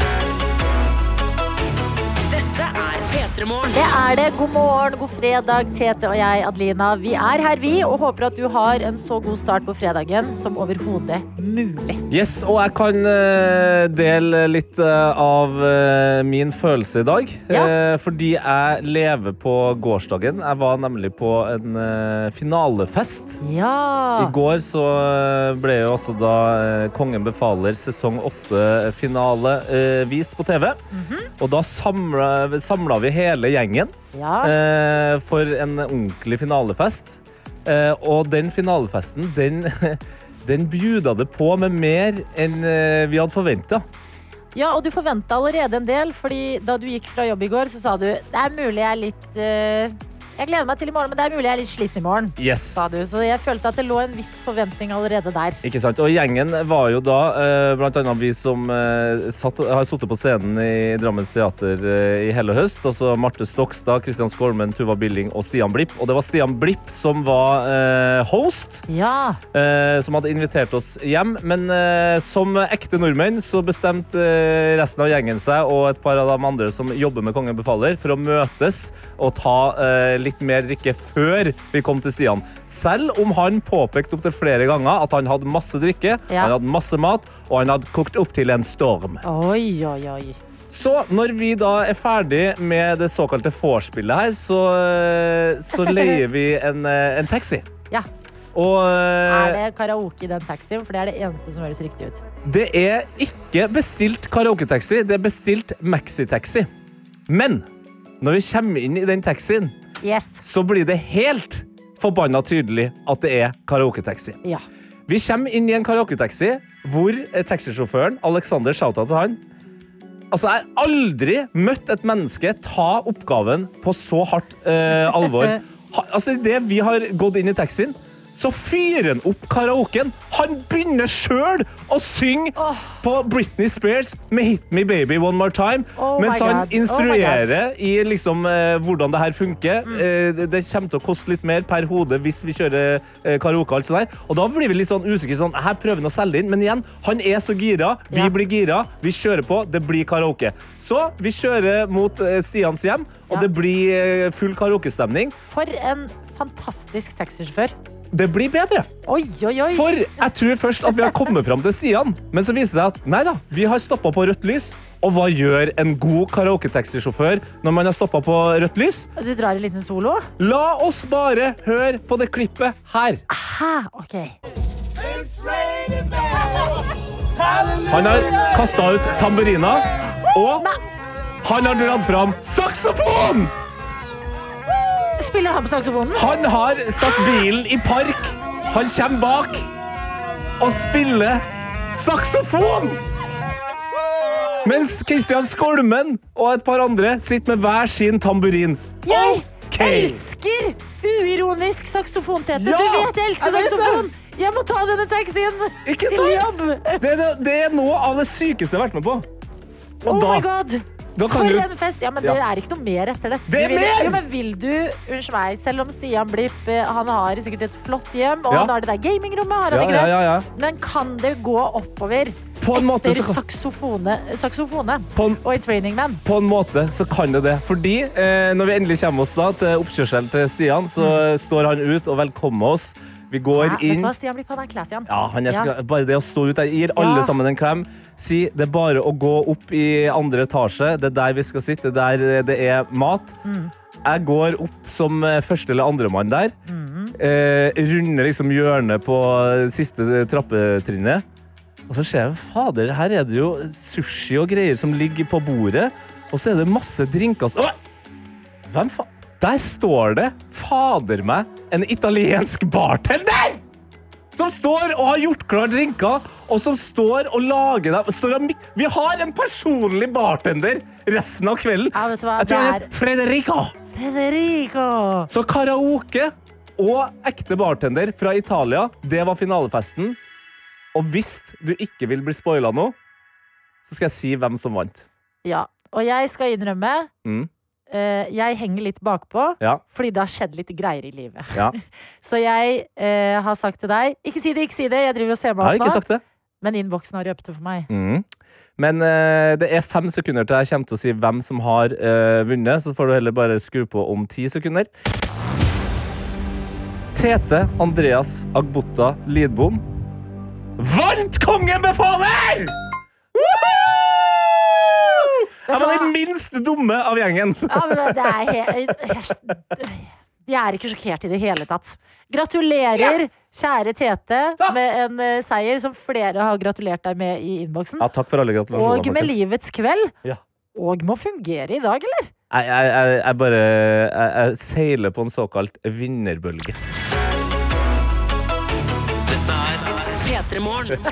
Det er det. God morgen, god fredag, Tete og jeg, Adelina. Vi er her, vi, og håper at du har en så god start på fredagen som overhodet mulig. Yes, og jeg kan eh, dele litt eh, av eh, min følelse i dag. Ja. Fordi jeg lever på gårsdagen. Jeg var nemlig på en finalefest. Ja. I går så ble jo også da Kongen befaler sesong åtte-finale vist på TV. Og da samla, samla vi hele gjengen ja. eh, for en ordentlig finalefest. Eh, og den finalefesten, den, [LAUGHS] den bjuda det på med mer enn eh, vi hadde forventa. Ja, og du forventa allerede en del, fordi da du gikk fra jobb i går, så sa du det er mulig jeg er litt eh, Jeg gleder meg til i morgen, men det er mulig jeg er litt sliten i morgen. Yes. Du. Så jeg følte at det lå en viss forventning allerede der. Ikke sant? Og gjengen var jo da eh, blant annet vi som eh, satt, har sittet på scenen i Drammens Teater eh, i hele høst. Altså Marte Stokstad, Kristian Skolmen, Tuva Billing og Stian Blipp. Og det var Stian Blipp som var eh, host. Ja. eh, som hadde invitert oss hjem. Men som ekte nordmenn så bestemte resten av gjengen seg og et par av de andre som jobber med Kongen befaler, for å møtes og ta litt mer drikke før vi kom til Stian. Selv om han påpekte opptil flere ganger at han hadde masse drikke, Ja. han hadde masse mat, og han hadde kokt opp til en storm. Oi, oi, oi. Så når vi da er ferdig med det såkalte vorspielet her, så, eh, så leier vi en, eh, en taxi. Ja. Og eh, Er det karaoke i den taxien? For det er det eneste som høres riktig ut. Det er ikke bestilt karaoketaxi, det er bestilt maxitaxi. Men når vi kommer inn i den taxien, Yes. så blir det helt forbanna tydelig at det er karaoketaxi. Ja. Vi kommer inn i en karaoketaxi hvor eh, taxisjåføren, Alexander, shouta til han. Altså, Jeg har aldri møtt et menneske ta oppgaven på så hardt uh, alvor. [LAUGHS] Ha, altså, Idet vi har gått inn i taxien, så fyrer han opp karaoken. Han begynner sjøl å synge oh. på Britney Spears med 'Hit Me Baby One More Time'. Oh mens han God. Oh instruerer i liksom, eh, hvordan det her funker. Mm. Eh, det, det kommer til å koste litt mer per hode hvis vi kjører eh, karaoke. og alt sånt der. Og da blir vi litt sånn usikre. Sånn, her prøver han å selge inn, men igjen, han er så gira. Vi Ja. blir gira. Vi kjører på. Det blir karaoke. Så vi kjører mot eh, Stians hjem, og Ja. det blir eh, full karaokestemning. For en fantastisk taxisjåfør. Det blir bedre. Oi, oi, oi. For jeg tror først at vi har kommet fram til Stian, men så viser det seg at nei da, vi har stoppa på rødt lys. Og hva gjør en god karaoketaxisjåfør når man har stoppa på rødt lys? Du drar en liten solo? La oss bare høre på det klippet her. Aha, Ok. Han har kasta ut tamburina, og han har dratt fram saksofon! Spiller han på saksofonen? Han har satt bilen i park. Han kommer bak og spiller saksofon! Mens Kristian Skolmen og et par andre sitter med hver sin tamburin. Jeg okay. elsker uironisk saksofontete. Ja, Du vet jeg elsker jeg det. saksofon! Jeg må ta denne taxien Ikke sant? Det er, det er noe av det sykeste jeg har vært med på. Og Oh da For du en fest! Ja, men det er ikke noe mer etter det. Det er mer! Jo, men vil du, unnskyld meg, selv om Stian Blipp eh, Han har sikkert et flott hjem, og han har det der gamingrommet, ja. Men kan det gå oppover På en måte etter saksofone, saksofone en, og i Training Man? på en måte så kan det det. Fordi eh, når vi endelig kommer oss da til oppkjørselen til Stian, så mm. står han ut og velkommer oss. Vi går inn vet du hva, Stian blir på den classy. Ja, han er Ja. Bare det å stå ut der, gir alle Ja. sammen en klem. Si det er bare å gå opp i andre etasje. Det er der vi skal sitte. Det er der det er mat. Mm. Jeg går opp som eh, første eller andremann der. Mm. Eh, runder liksom hjørnet på siste trappetrinnet. Og så ser jeg fader, her er det jo sushi og greier som ligger på bordet. Og så er det masse drinker. Hvem faen? Der står det, fader meg, en italiensk bartender! Som står og har gjort klar drinker, og som står og lager dem. Vi har en personlig bartender resten av kvelden. Ja, vet du hva, Jeg tror han det er- heter Frederico. Frederico! Så karaoke og ekte bartender fra Italia, det var finalefesten. Og hvis du ikke vil bli spoila nå, så skal jeg si hvem som vant. Ja, og jeg skal innrømme Mm. Eh, Jeg henger litt bakpå, Ja, fordi det har skjedd litt greier i livet. ja. [LAUGHS] Så jeg uh, har sagt til deg Ikke si det, ikke si det! Jeg driver og ser meg opp nå. Men innboksen har røpt det for meg. Mm. Men uh, det er fem sekunder til jeg kommer til å si hvem som har vunnet, så får du heller bare skru på om ti sekunder. Tete Andreas Agbota Lidbom vant Kongen befaler! Woohoo! Jeg var den minst dumme av gjengen. Ja, men det er he jeg, er ikke sjokkert i det hele tatt. Gratulerer, kjære Tete, med en eh, seier som flere har gratulert deg med i innboksen. Ja, takk for alle gratulasjoner. Og med livets kveld. Ja. Og må fungere i dag, eller? Jeg, jeg, jeg, jeg bare jeg seiler på en såkalt vinnerbølge. P3 Morgen. [LAUGHS]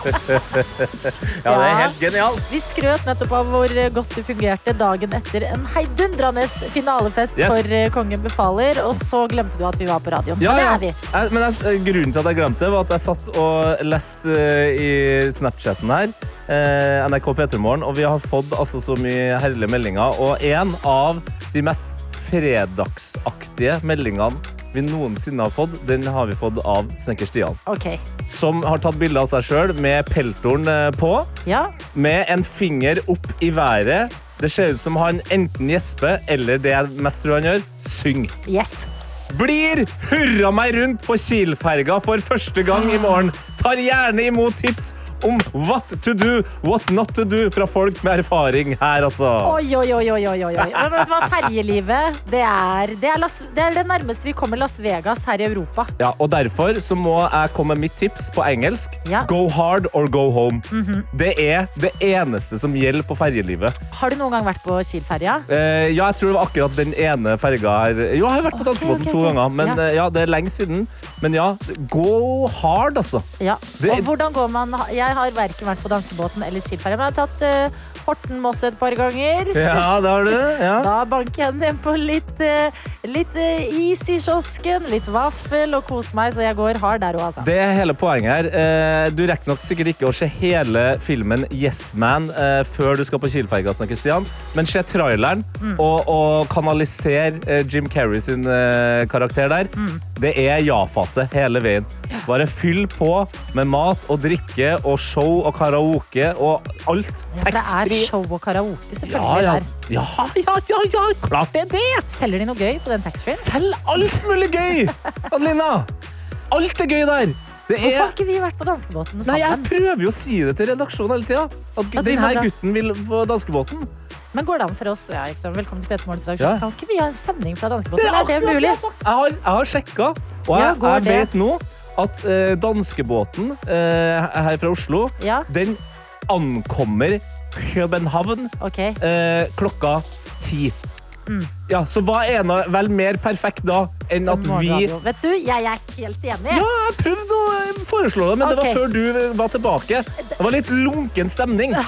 Ja, det er helt genialt. Vi skrøt nettopp av hvor godt det fungerte dagen etter en heidundrende finalefest Yes. for eh, Kongen befaler, og så glemte du at vi var på radioen. Ja, ja. det er vi. Jeg, men jeg, grunnen til at jeg glemte det, var at jeg satt og leste eh, i Snapchaten her. Eh, NRK P3morgen, og vi har fått altså, så mye herlige meldinger. Og en av de mest fredagsaktige meldingene vi noensinne har fått, den har vi fått av Snekker Stian. Ok. Som har tatt bilde av seg sjøl med peltoren eh, på, Ja. med en finger opp i været. Det ser ut som han enten gjesper, eller det jeg mest tror han gjør, synger. Yes. Blir hurra meg rundt på Kiel-ferga for første gang i morgen. Tar gjerne imot tips om what to do, what not to do fra folk med erfaring her, altså. Oi, oi, oi, oi, oi, oi. Men vet du hva, ferjelivet, det er det, er Las, det er det nærmeste vi kommer Las Vegas her i Europa. Ja, og Derfor så må jeg komme med mitt tips på engelsk. Ja. Go hard or go home. Det er det eneste som gjelder på ferjelivet. Har du noen gang vært på Kiel-ferja? Eh, ja, jeg tror det var akkurat den ene ferga her. Jo, jeg har vært på okay, danskebåten okay, to okay. ganger, men Ja. eh, ja, det er lenge siden. Men ja, go hard, altså. Ja. Det- Og hvordan går man Jeg har verken vært på danskebåten eller Kiel-ferja, men jeg har tatt uh, Horten-Moss et par ganger. Ja, det har du. Ja. [LAUGHS] Da banker jeg den på litt, uh, litt uh, is i kiosken, litt vaffel og koser meg, så jeg går hard der òg, altså. Det er hele poenget her. Eh, Du rekker nok sikkert ikke å se hele filmen Yes Man eh, før du skal på Kielferga, Kristian, men se traileren og, og kanalisere eh, Jim Carrey sin eh, karakter der. Det er ja-fase hele veien. Bare fyll på med mat og drikke og show og karaoke og alt. Ja, det er show og karaoke, selvfølgelig. ja. Ja, ja, ja, ja, klart det er det! Selger de noe gøy på den taxfree-en? Selv alt mulig gøy! Adelina, alt er gøy der. Det Hvorfor er har ikke vi vært på danskebåten Nei, jeg prøver jo å si det til redaksjonen hele tida. At vi denne gutten vil på danskebåten. Men går det an for oss? Ja, ikke? Velkommen til Peter Morgens redaksjon. Ja. Kan ikke vi ha en sending fra danskebåten? Er det mulig? jeg har, jeg har sjekka, og jeg, ja, jeg vet nå at eh, danskebåten eh, her fra Oslo, Ja, den ankommer København okay. eh, klokka ti. Mm. Ja, så hva er nå vel mer perfekt da enn at vi Vet du, jeg er helt enig. Ja, jeg prøvde å eh, foreslå det, men det var før du var tilbake. Det var litt lunken stemning. [LAUGHS]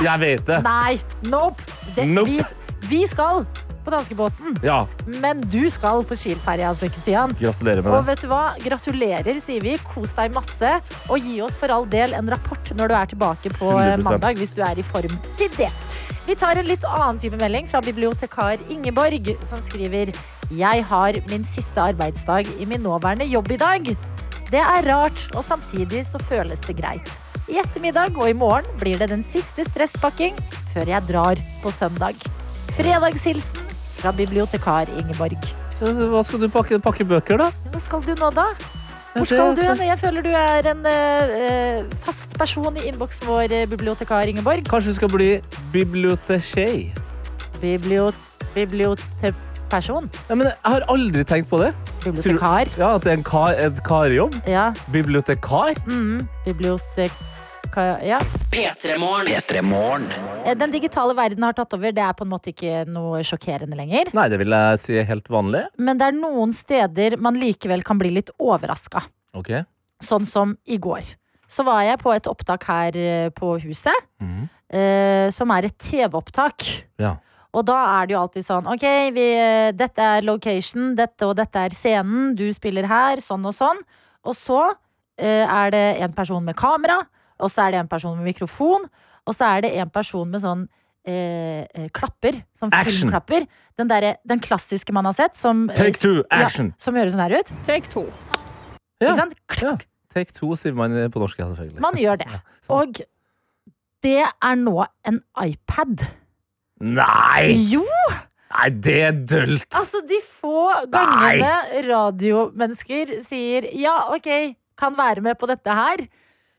Jeg vet det. Nei, nope. Det, Nope. Vi, vi skal på danskebåten, Ja, men du skal på Kiel-ferja, Stian. gratulerer med Og det. vet du hva? Gratulerer, sier vi. Kos deg masse. Og gi oss for all del en rapport når du er tilbake på eh, 100%. mandag, hvis du er i form til det. Vi tar en litt annen type melding fra bibliotekar Ingeborg, som skriver Jeg har min siste arbeidsdag i min nåværende jobb i dag. Det er rart, og samtidig så føles det greit. I ettermiddag og i morgen blir det den siste stresspakking før jeg drar på søndag. Fredagshilsen fra bibliotekar Ingeborg. Så hva skal du pakke, pakke bøker, da? Hva skal du nå, da? Hvor skal du hen? Jeg føler du er en eh, fast person i innboksen vår, eh, bibliotekar Ingeborg. Kanskje du skal bli bibliotekjei? Bibliot bibliotekperson. Ja, men jeg har aldri tenkt på det. Bibliotekar. Ja, At det er en kar, et karjobb? Ja. Bibliotekar? Mm, bibliotekar Ja. P3morgen. P3 Morgen. Eh, Den digitale verden har tatt over. Det er på en måte ikke noe sjokkerende lenger. Nei, det vil jeg si er helt vanlig. Men det er noen steder man likevel kan bli litt overraska. Okay. Sånn som i går. Så var jeg på et opptak her eh, på huset, mm. eh, som er et TV-opptak. Ja. Og da er det jo alltid sånn Ok, vi, eh, dette er location, dette og dette er scenen, du spiller her, sånn og sånn. Og så eh, er det en person med kamera, og så er det en person med mikrofon, og så er det en person med sånn eh, klapper. Sånn filmklapper. Den, der, den klassiske man har sett, som, eh, Take two, action! Ja, som høres sånn her ut. Take two. Ja. Ikke sant? Ja. Take two, sier man på norsk, ja, selvfølgelig. Man gjør det. [LAUGHS] sånn. Og det er nå en iPad. Nei! Jo! Nei, det er dølt! Altså, de få gangene radiomennesker sier ja, ok, kan være med på dette her,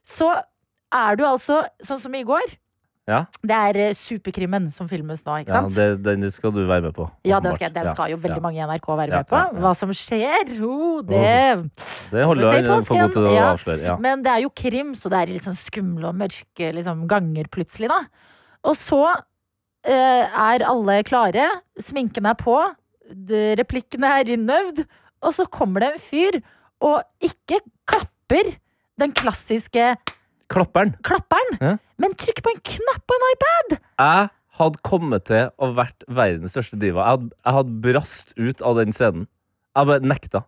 så er du altså sånn som i går. Ja. Det er eh, Superkrimmen som filmes nå, ikke Ja, sant? det, den skal du være med på. Ja, den åpenbart. skal, den skal jo veldig mange i NRK være Ja, med på. ja, ja. Hva som skjer, oh, det Det holder Får vi se i han for god til å. Ja. avsløre. Ja. Men det er jo krim, så det er litt sånn skumle og mørke liksom, ganger plutselig, da. Og så eh, er alle klare, sminken er på, de- replikkene er innøvd, og så kommer det en fyr og ikke klapper den klassiske Klapperen. klapperen, Ja. men trykk på en knapp på en iPad! Jeg hadde kommet til å vært verdens største diva. Jeg hadde, jeg hadde brast ut av den scenen. Jeg bare nekta.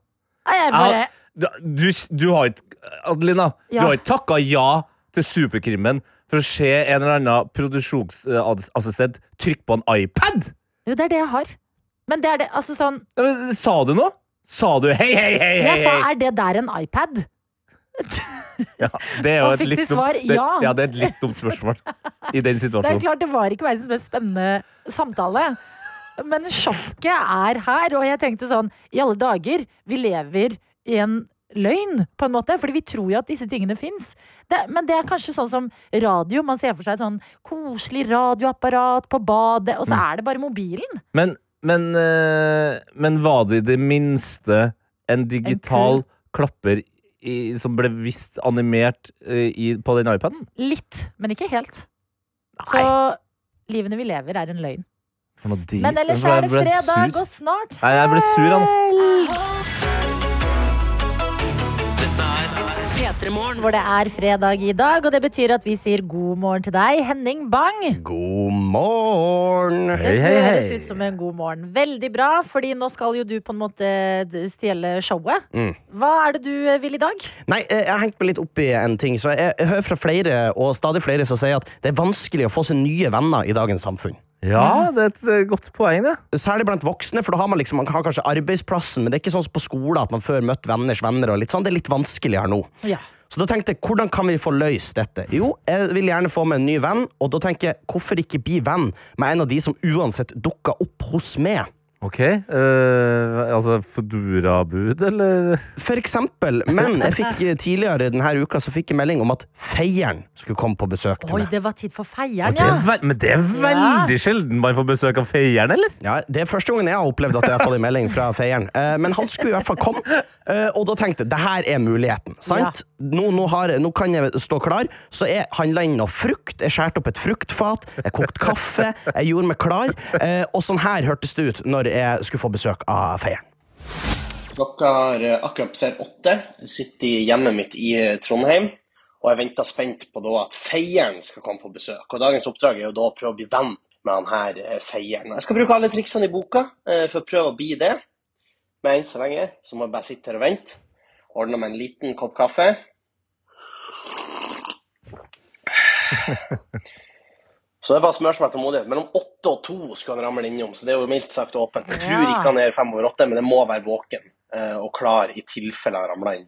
Jeg bare, Jeg Du, du, du har ikke Adelina, Ja. du har ikke takka ja til Superkrimmen for å se en eller annen produksjonsassistent trykke på en iPad! jo, det er det jeg har. Men det er det, altså sånn Ja, men Sa du noe? Sa du hei, hei, hei? hei, Jeg sa, er det der en iPad? [LAUGHS] Ja, det er jo et litt til dumt- svar, det, ja. ja, det er et litt dumt spørsmål i den situasjonen. [LAUGHS] Det er klart det var ikke verdens mest spennende samtale. Men sjokket er her, og jeg tenkte sånn I alle dager, vi lever i en løgn, på en måte. Fordi vi tror jo at disse tingene fins. Men det er kanskje sånn som radio. Man ser for seg et sånn koselig radioapparat på badet, og så Mm. er det bare mobilen. Men, men, eh, men var det i det minste en digital klapper i, som ble visst animert eh, i, på den iPaden? Litt, men ikke helt. Nei. Så livene vi lever, er en løgn. For noe drit. Men ellers er det fredag og snart Nei, jeg ble sur, jeg nå. Hvor det er fredag i dag, og det betyr at vi sier god morgen til deg, Henning Bang. God morgen! Det Hei, hei, høres ut som en god morgen. Veldig bra, fordi nå skal jo du på en måte stjele showet. Mm. Hva er det du eh, vil i dag? Nei, eh, Jeg har hengt meg litt opp i en ting. Så jeg, jeg hører fra flere, og stadig flere, som sier at det er vanskelig å få seg nye venner i dagens samfunn. Ja, det er et godt poeng, det. Særlig blant voksne, for da har man liksom, man har kanskje arbeidsplassen, men det er ikke sånn som på skolen at man før møtte venners venner. og litt sånn, Det er litt vanskeligere nå. Ja. Så da tenkte jeg, hvordan kan vi få løst dette? Jo, jeg vil gjerne få meg en ny venn, og da tenker jeg, hvorfor ikke bli venn med en av de som uansett dukker opp hos meg? Ok. Uh, altså Fodora-bud, eller? For eksempel, men jeg fikk eh, tidligere denne uka så fikk jeg melding om at feieren skulle komme på besøk til Oi, meg. det var tid for feieren, er ja. Det men det er veldig sjelden man får besøk av feieren, eller? Ja, Det er første gangen jeg har opplevd at jeg har fått en melding fra feieren. Uh, men han skulle i hvert fall komme, uh, og da tenkte jeg det her er muligheten. sant? Nå, nå, har, nå kan jeg stå klar, så jeg handla inn noe frukt. Jeg skjærte opp et fruktfat, jeg kokte kaffe, jeg gjorde meg klar. eh, og sånn her hørtes det ut når jeg skulle få besøk av feieren. Klokka har eh, akkurat passert åtte. Jeg sitter hjemmet mitt i eh, Trondheim. Og jeg venter spent på at feieren skal komme på besøk. Og dagens oppdrag er jo da å prøve å bli venn med han her eh, feieren. Jeg skal bruke alle triksene i boka for å prøve å bli det. Men enn så lenge så må jeg bare sitte her og vente. Ordne meg en liten kopp kaffe. Så det er bare spørsmål om tålmodighet. Mellom åtte og to skulle han ramle innom, så det er jo mildt sagt åpent. Jeg tror ikke han er fem over åtte, men det må være våken eh, og klar i tilfelle han ramler inn.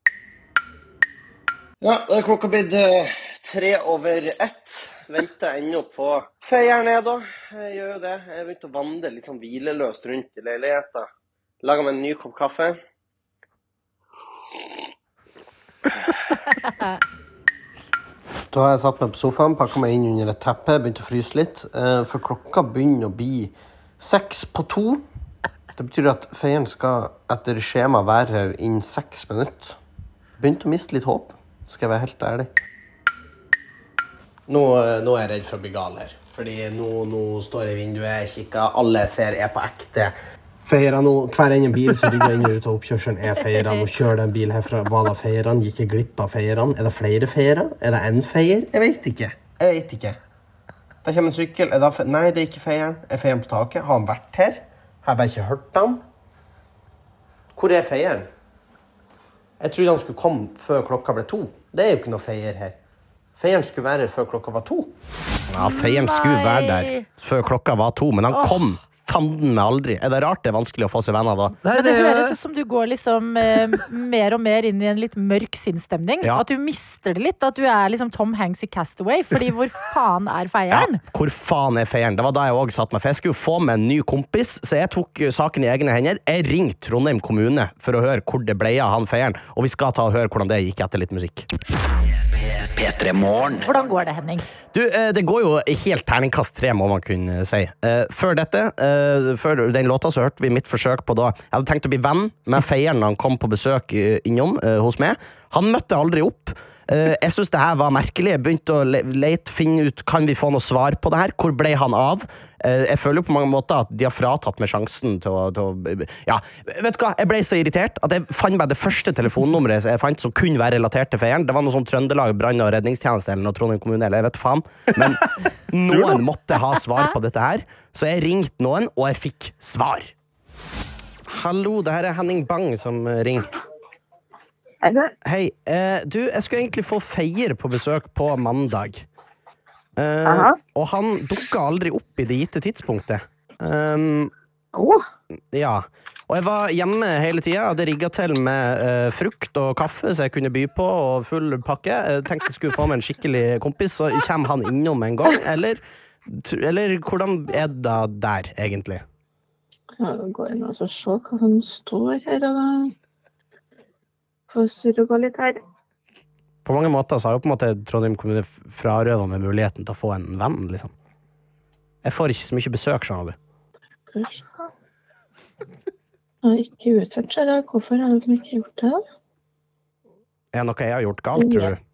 Ja, da er klokka blitt eh, tre over ett. Venter ennå på feieren jeg, da. Jeg gjør jo det. Jeg begynte begynt å vandre litt sånn hvileløst rundt i leiligheten. Laga meg en ny kopp kaffe. [LAUGHS] Da har jeg satt meg på sofaen, pakka meg inn under et teppe, begynt å fryse litt. eh, For klokka begynner å bli seks på to. Det betyr at feieren skal etter skjema være her innen seks minutter. Begynte å miste litt håp, skal jeg være helt ærlig. Nå, eh, nå er jeg redd for å bli gal her. Fordi nå, nå står jeg i vinduet, kikker, alle ser er på ekte. Feiere nå, Hver ene bil som ligger inne ut av oppkjørselen, er feira. Nå kjører det en bil herfra. Var det feierne? Gikk jeg glipp av feierne? Er det flere feiere? Er det én feier? Jeg vet ikke. Jeg vet ikke. Der kommer en sykkel. Er det fe Nei, det er ikke feieren. Er feieren på taket? Har han vært her? Har jeg bare ikke hørt han? Hvor er feieren? Jeg trodde han skulle komme før klokka ble to. Det er jo ikke noe feier her. Feieren skulle være her før klokka var to. Ja, Feieren skulle være der før klokka var to, men han kom fanden meg aldri. Er det rart det er vanskelig å få seg venner da? Men det høres ut som du går liksom eh, mer og mer inn i en litt mørk sinnsstemning. Ja. At du mister det litt. At du er liksom Tom Hanks i Castaway. Fordi hvor faen er Ja, feieren? hvor faen er feieren? Det var da jeg også satt meg. For jeg skulle jo få med en ny kompis, så jeg tok uh, saken i egne hender. Jeg ringte Trondheim kommune for å høre hvor det ble av han feieren. Og vi skal ta og høre hvordan det gikk etter litt musikk. P3 Morgen. Hvordan går det, Henning? Du, eh, det går jo helt terningkast tre, må man kunne si. Eh, Før dette, eh, før den låta, så hørte vi mitt forsøk på da Jeg hadde tenkt å bli venn med feieren da han kom på besøk innom hos meg. Han møtte aldri opp. Eh, Jeg syns det her var merkelig. Jeg begynte å le- lete, finne ut Kan vi få noe svar på det her. Hvor ble han av? Eh, Jeg føler jo på mange måter at de har fratatt meg sjansen til å, til å Ja, vet du hva? Jeg ble så irritert at jeg fant meg det første telefonnummeret jeg fant som kunne være relatert til feieren. Det var noe sånn Trøndelag brann- og redningstjeneste eller noe Trondheim kommune, eller jeg vet faen. Men [LAUGHS] noen måtte ha svar på dette her, så jeg ringte noen, og jeg fikk svar. Hallo, det her er Henning Bang som ringer. Hei. Eh, du, jeg skulle egentlig få Feier på besøk på mandag. Eh, og han dukka aldri opp i det gitte tidspunktet. Um, Ja. Og jeg var hjemme hele tida. Hadde rigga til med eh, frukt og kaffe så jeg kunne by på, og full pakke. Jeg tenkte jeg skulle få med en skikkelig kompis, så kommer han innom en gang? Eller, eller hvordan er det der, egentlig? Ja, går inn og ser se hva han står her. da Får surre og gå litt her. På mange måter så har jo på en måte Trondheim kommune frarøva meg muligheten til å få en venn, liksom. Jeg får ikke så mye besøk, skjønner du. Vi. Jeg har ikke utført seg. da. Hvorfor har de ikke gjort det? Er det noe jeg har gjort galt, tror du?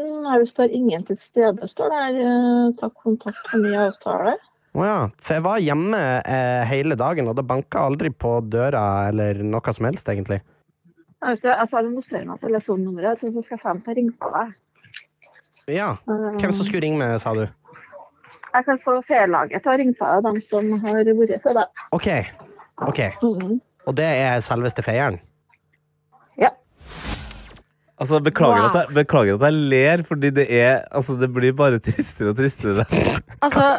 Nei, det står ingen til stede. står det her. Ta kontakt for ny avtale. Å ja. For jeg var hjemme eh, hele dagen, og det banka aldri på døra eller noe som helst, egentlig. Jeg jeg tar og noterer meg telefonnummeret, så skal til å ringe på deg. Ja. Hvem som skulle ringe meg, sa du? Jeg kan få ferielaget til å ringe på deg, de som har vært til deg. OK. ok. Mhm. Og det er selveste feieren? Ja. Altså, beklager, Wow. at jeg, beklager at jeg ler, fordi det er Altså, det blir bare tristere og tristere. Altså,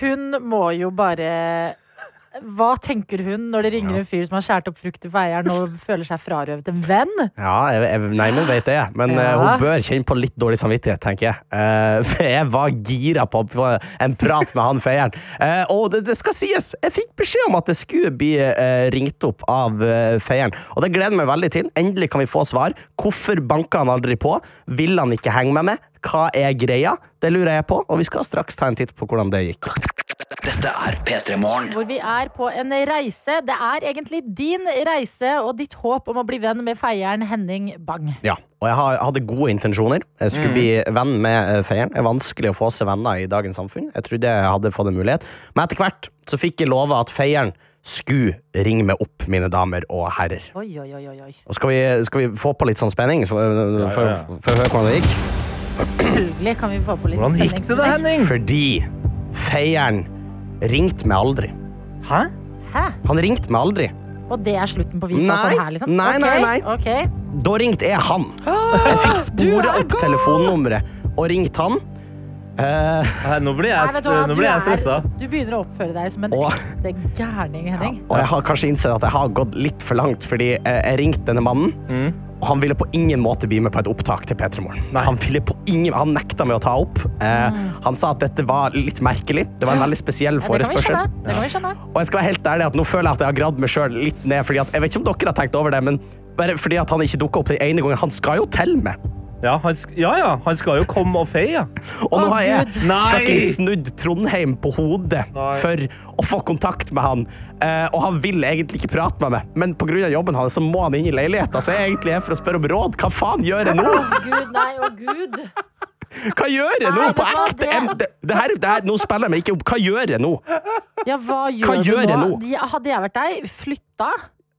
hun må jo bare Hva tenker hun når det ringer en fyr som har skåret opp frukt i feieren og føler seg frarøvet en venn? Ja, jeg, jeg, nei, men vet det. Men Ja. uh, hun bør kjenne på litt dårlig samvittighet, tenker jeg. Uh, for [LAUGHS] jeg var gira på en prat med han feieren. Uh, og det, det skal sies, jeg fikk beskjed om at det skulle bli eh, ringt opp av eh, feieren. Og det gleder jeg meg veldig til. Endelig kan vi få svar. Hvorfor banka han aldri på? Vil han ikke henge med meg? Hva er greia? Det lurer jeg på, og vi skal straks ta en titt på hvordan det gikk. Dette er P3 Morgen. Hvor vi er på en reise. Det er egentlig din reise og ditt håp om å bli venn med feieren Henning Bang. Ja, og jeg hadde gode intensjoner. Jeg skulle Mm. bli venn med eh, feieren. Det er vanskelig å få seg venner i dagens samfunn. Jeg trodde jeg hadde fått en mulighet. Men etter hvert så fikk jeg love at feieren skulle ringe meg opp, mine damer og herrer. Oi, oi, oi. Og skal vi, skal vi få på litt sånn spenning? Så, for, for, ja. for å høre hvordan det gikk? Selvfølgelig kan vi få på litt Hvordan gikk det, da, Henning? Fordi feieren ringte meg aldri. Hæ? Hæ? Han ringte meg aldri. Og det er slutten på visa Nei, sånn her, liksom? nei, nei, nei. ok. Da ringte jeg han. Jeg fikk spore opp telefonnummeret og ringte han. Nei, nå blir jeg, Nei, du nå blir jeg er- stressa. Du begynner å oppføre deg som en og, ekte gærning, Henning. Og jeg har kanskje innsett at jeg har gått litt for langt, fordi eh, jeg ringte denne mannen, og han ville på ingen måte bli med på et opptak til P3 Morgen. Han, ingen, han nekta med å ta opp. Eh, Han sa at dette var litt merkelig. Det var en Ja. veldig spesiell Ja, det kan vi forespørsel. Ja, Det kan vi skjønne. Og jeg skal være helt ærlig at nå føler jeg at jeg har gradd meg sjøl litt ned. Fordi at, jeg vet ikke om dere har tenkt over det, men bare fordi at han ikke dukka opp den ene gangen. Han skal jo til meg. Ja, han, ja, ja, han skal jo komme og feie. [LAUGHS] Og nå har jeg. Fucking snudd Trondheim på hodet Nei. for å få kontakt med han. Eh, og han vil egentlig ikke prate med meg, men pga. jobben hans så må han inn i leiligheta. Så jeg er egentlig her for å spørre om råd. Hva faen gjør jeg nå? Å gud, nei, å gud. Hva gjør jeg nå? Nei, På ekte? det- Det, det her, det her, nå spiller jeg meg ikke opp. Hva gjør jeg nå? Ja, hva gjør, Hva gjør du nå? nå? Hadde jeg vært deg, flytta?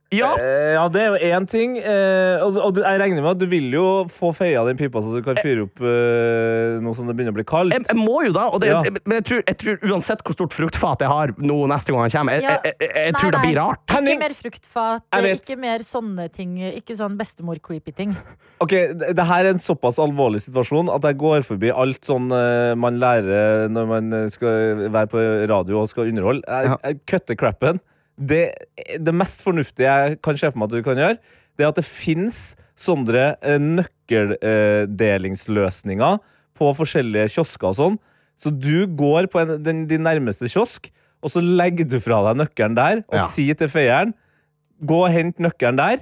Ja, Eh, ja, det er jo én ting. Eh, og og jeg regner med at du vil jo få feia den pipa, så du kan fyre opp eh, noe som det begynner å bli kaldt. jeg, jeg må jo da. Og det, Ja. Men jeg tror, jeg tror uansett hvor stort fruktfat jeg har nå neste gang han kommer, jeg, Ja. jeg, jeg, jeg Nei, tror det blir rart. Henning! Ikke mer fruktfat, ikke mer sånne ting. Ikke sånn bestemor-creepy ting. Ok, det, det her er en såpass alvorlig situasjon at jeg går forbi alt sånn eh, man lærer når man skal være på radio og skal underholde. Jeg, Ja. jeg cutter crappen. Det, det mest fornuftige jeg kan se for meg at du kan gjøre, det er at det fins sånne eh, nøkkeldelingsløsninger på forskjellige kiosker og sånn. Så du går på en, den, din nærmeste kiosk, og så legger du fra deg nøkkelen der og Ja. sier til feieren Gå og hent nøkkelen der,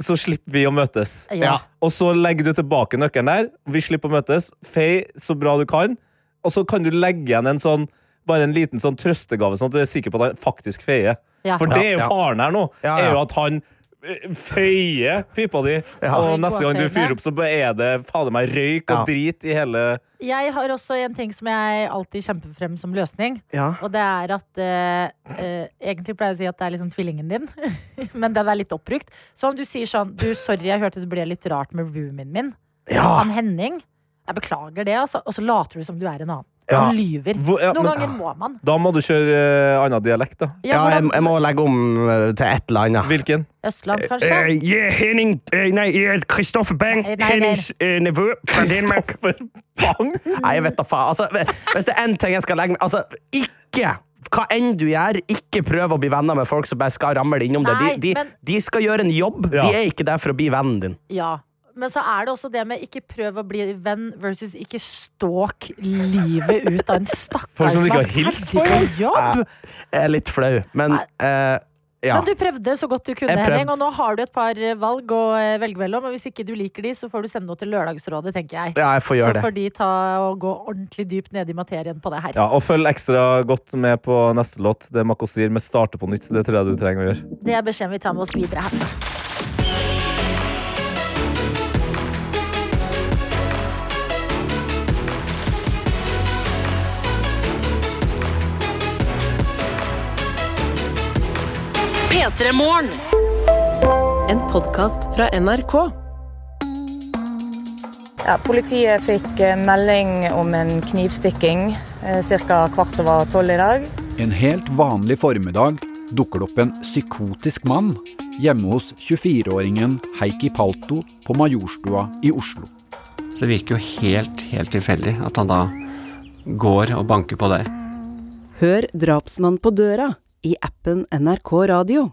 så slipper vi å møtes. Ja. Og så legger du tilbake nøkkelen der. Vi slipper å møtes. Fei så bra du kan. Og så kan du legge igjen en sånn bare en liten sånn trøstegave, sånn at du er sikker på at han faktisk feier. Ja. For det er jo faren her nå. Ja, ja. Er jo at han eh, feier pipa di, Ja. og neste gang du fyrer opp, så er det fader meg røyk og Ja. drit i hele Jeg har også en ting som jeg alltid kjemper frem som løsning. Ja. Og det er at eh, eh, Egentlig pleier jeg å si at det er liksom tvillingen din, [LAUGHS] men den er litt oppbrukt. Så om du sier sånn Du, sorry, jeg hørte det ble litt rart med roomien min. Ja. Han Henning. Jeg beklager det, altså. Og så later du som du er en annen. Ja. Du lyver. Hvor- ja, Noen men- ganger må man. Da må du kjøre uh, annen dialekt, da. Ja, jeg, jeg må legge om uh, til et eller annet. Hvilken? Østlands, kanskje? yeah, Henning uh, Nei, Kristoffer Bang. Nei, nei. Hennings nevø fra Danmark. Bang! Nei, jeg vet da faen. Altså, hvis det er én ting jeg skal legge meg Altså, ikke hva enn du gjør, ikke prøv å bli venner med folk som bare skal ramle innom deg. De, de, men- de skal gjøre en jobb. Ja. De er ikke der for å bli vennen din. Ja. Men så er det også det med ikke prøv å bli venn versus ikke stalk livet ut av en stakkar Folk som har hilst ferdig på jobb. Jeg er litt flau, men eh, ja. Men du prøvde så godt du kunne, Henning, og nå har du et par valg å eh, velge mellom. Og hvis ikke du liker de, så får du sende noe til Lørdagsrådet, tenker jeg. Ja, jeg får gjøre så det. får de ta og gå ordentlig dypt ned i materien på det her. Ja, og følg ekstra godt med på neste låt. Det Mako sier med 'Starte på nytt'. Det tror jeg du trenger å gjøre. Det er beskjeden vi tar med oss videre herfra. P3 Morgen. En podkast fra NRK. Ja, politiet fikk eh, melding om en knivstikking ca. kvart over tolv i dag. En helt vanlig formiddag dukker det opp en psykotisk mann hjemme hos 24-åringen Heikki Palto på Majorstua i Oslo. Så det virker jo helt, helt tilfeldig at han da går og banker på der. Hør Drapsmann på døra i appen NRK Radio.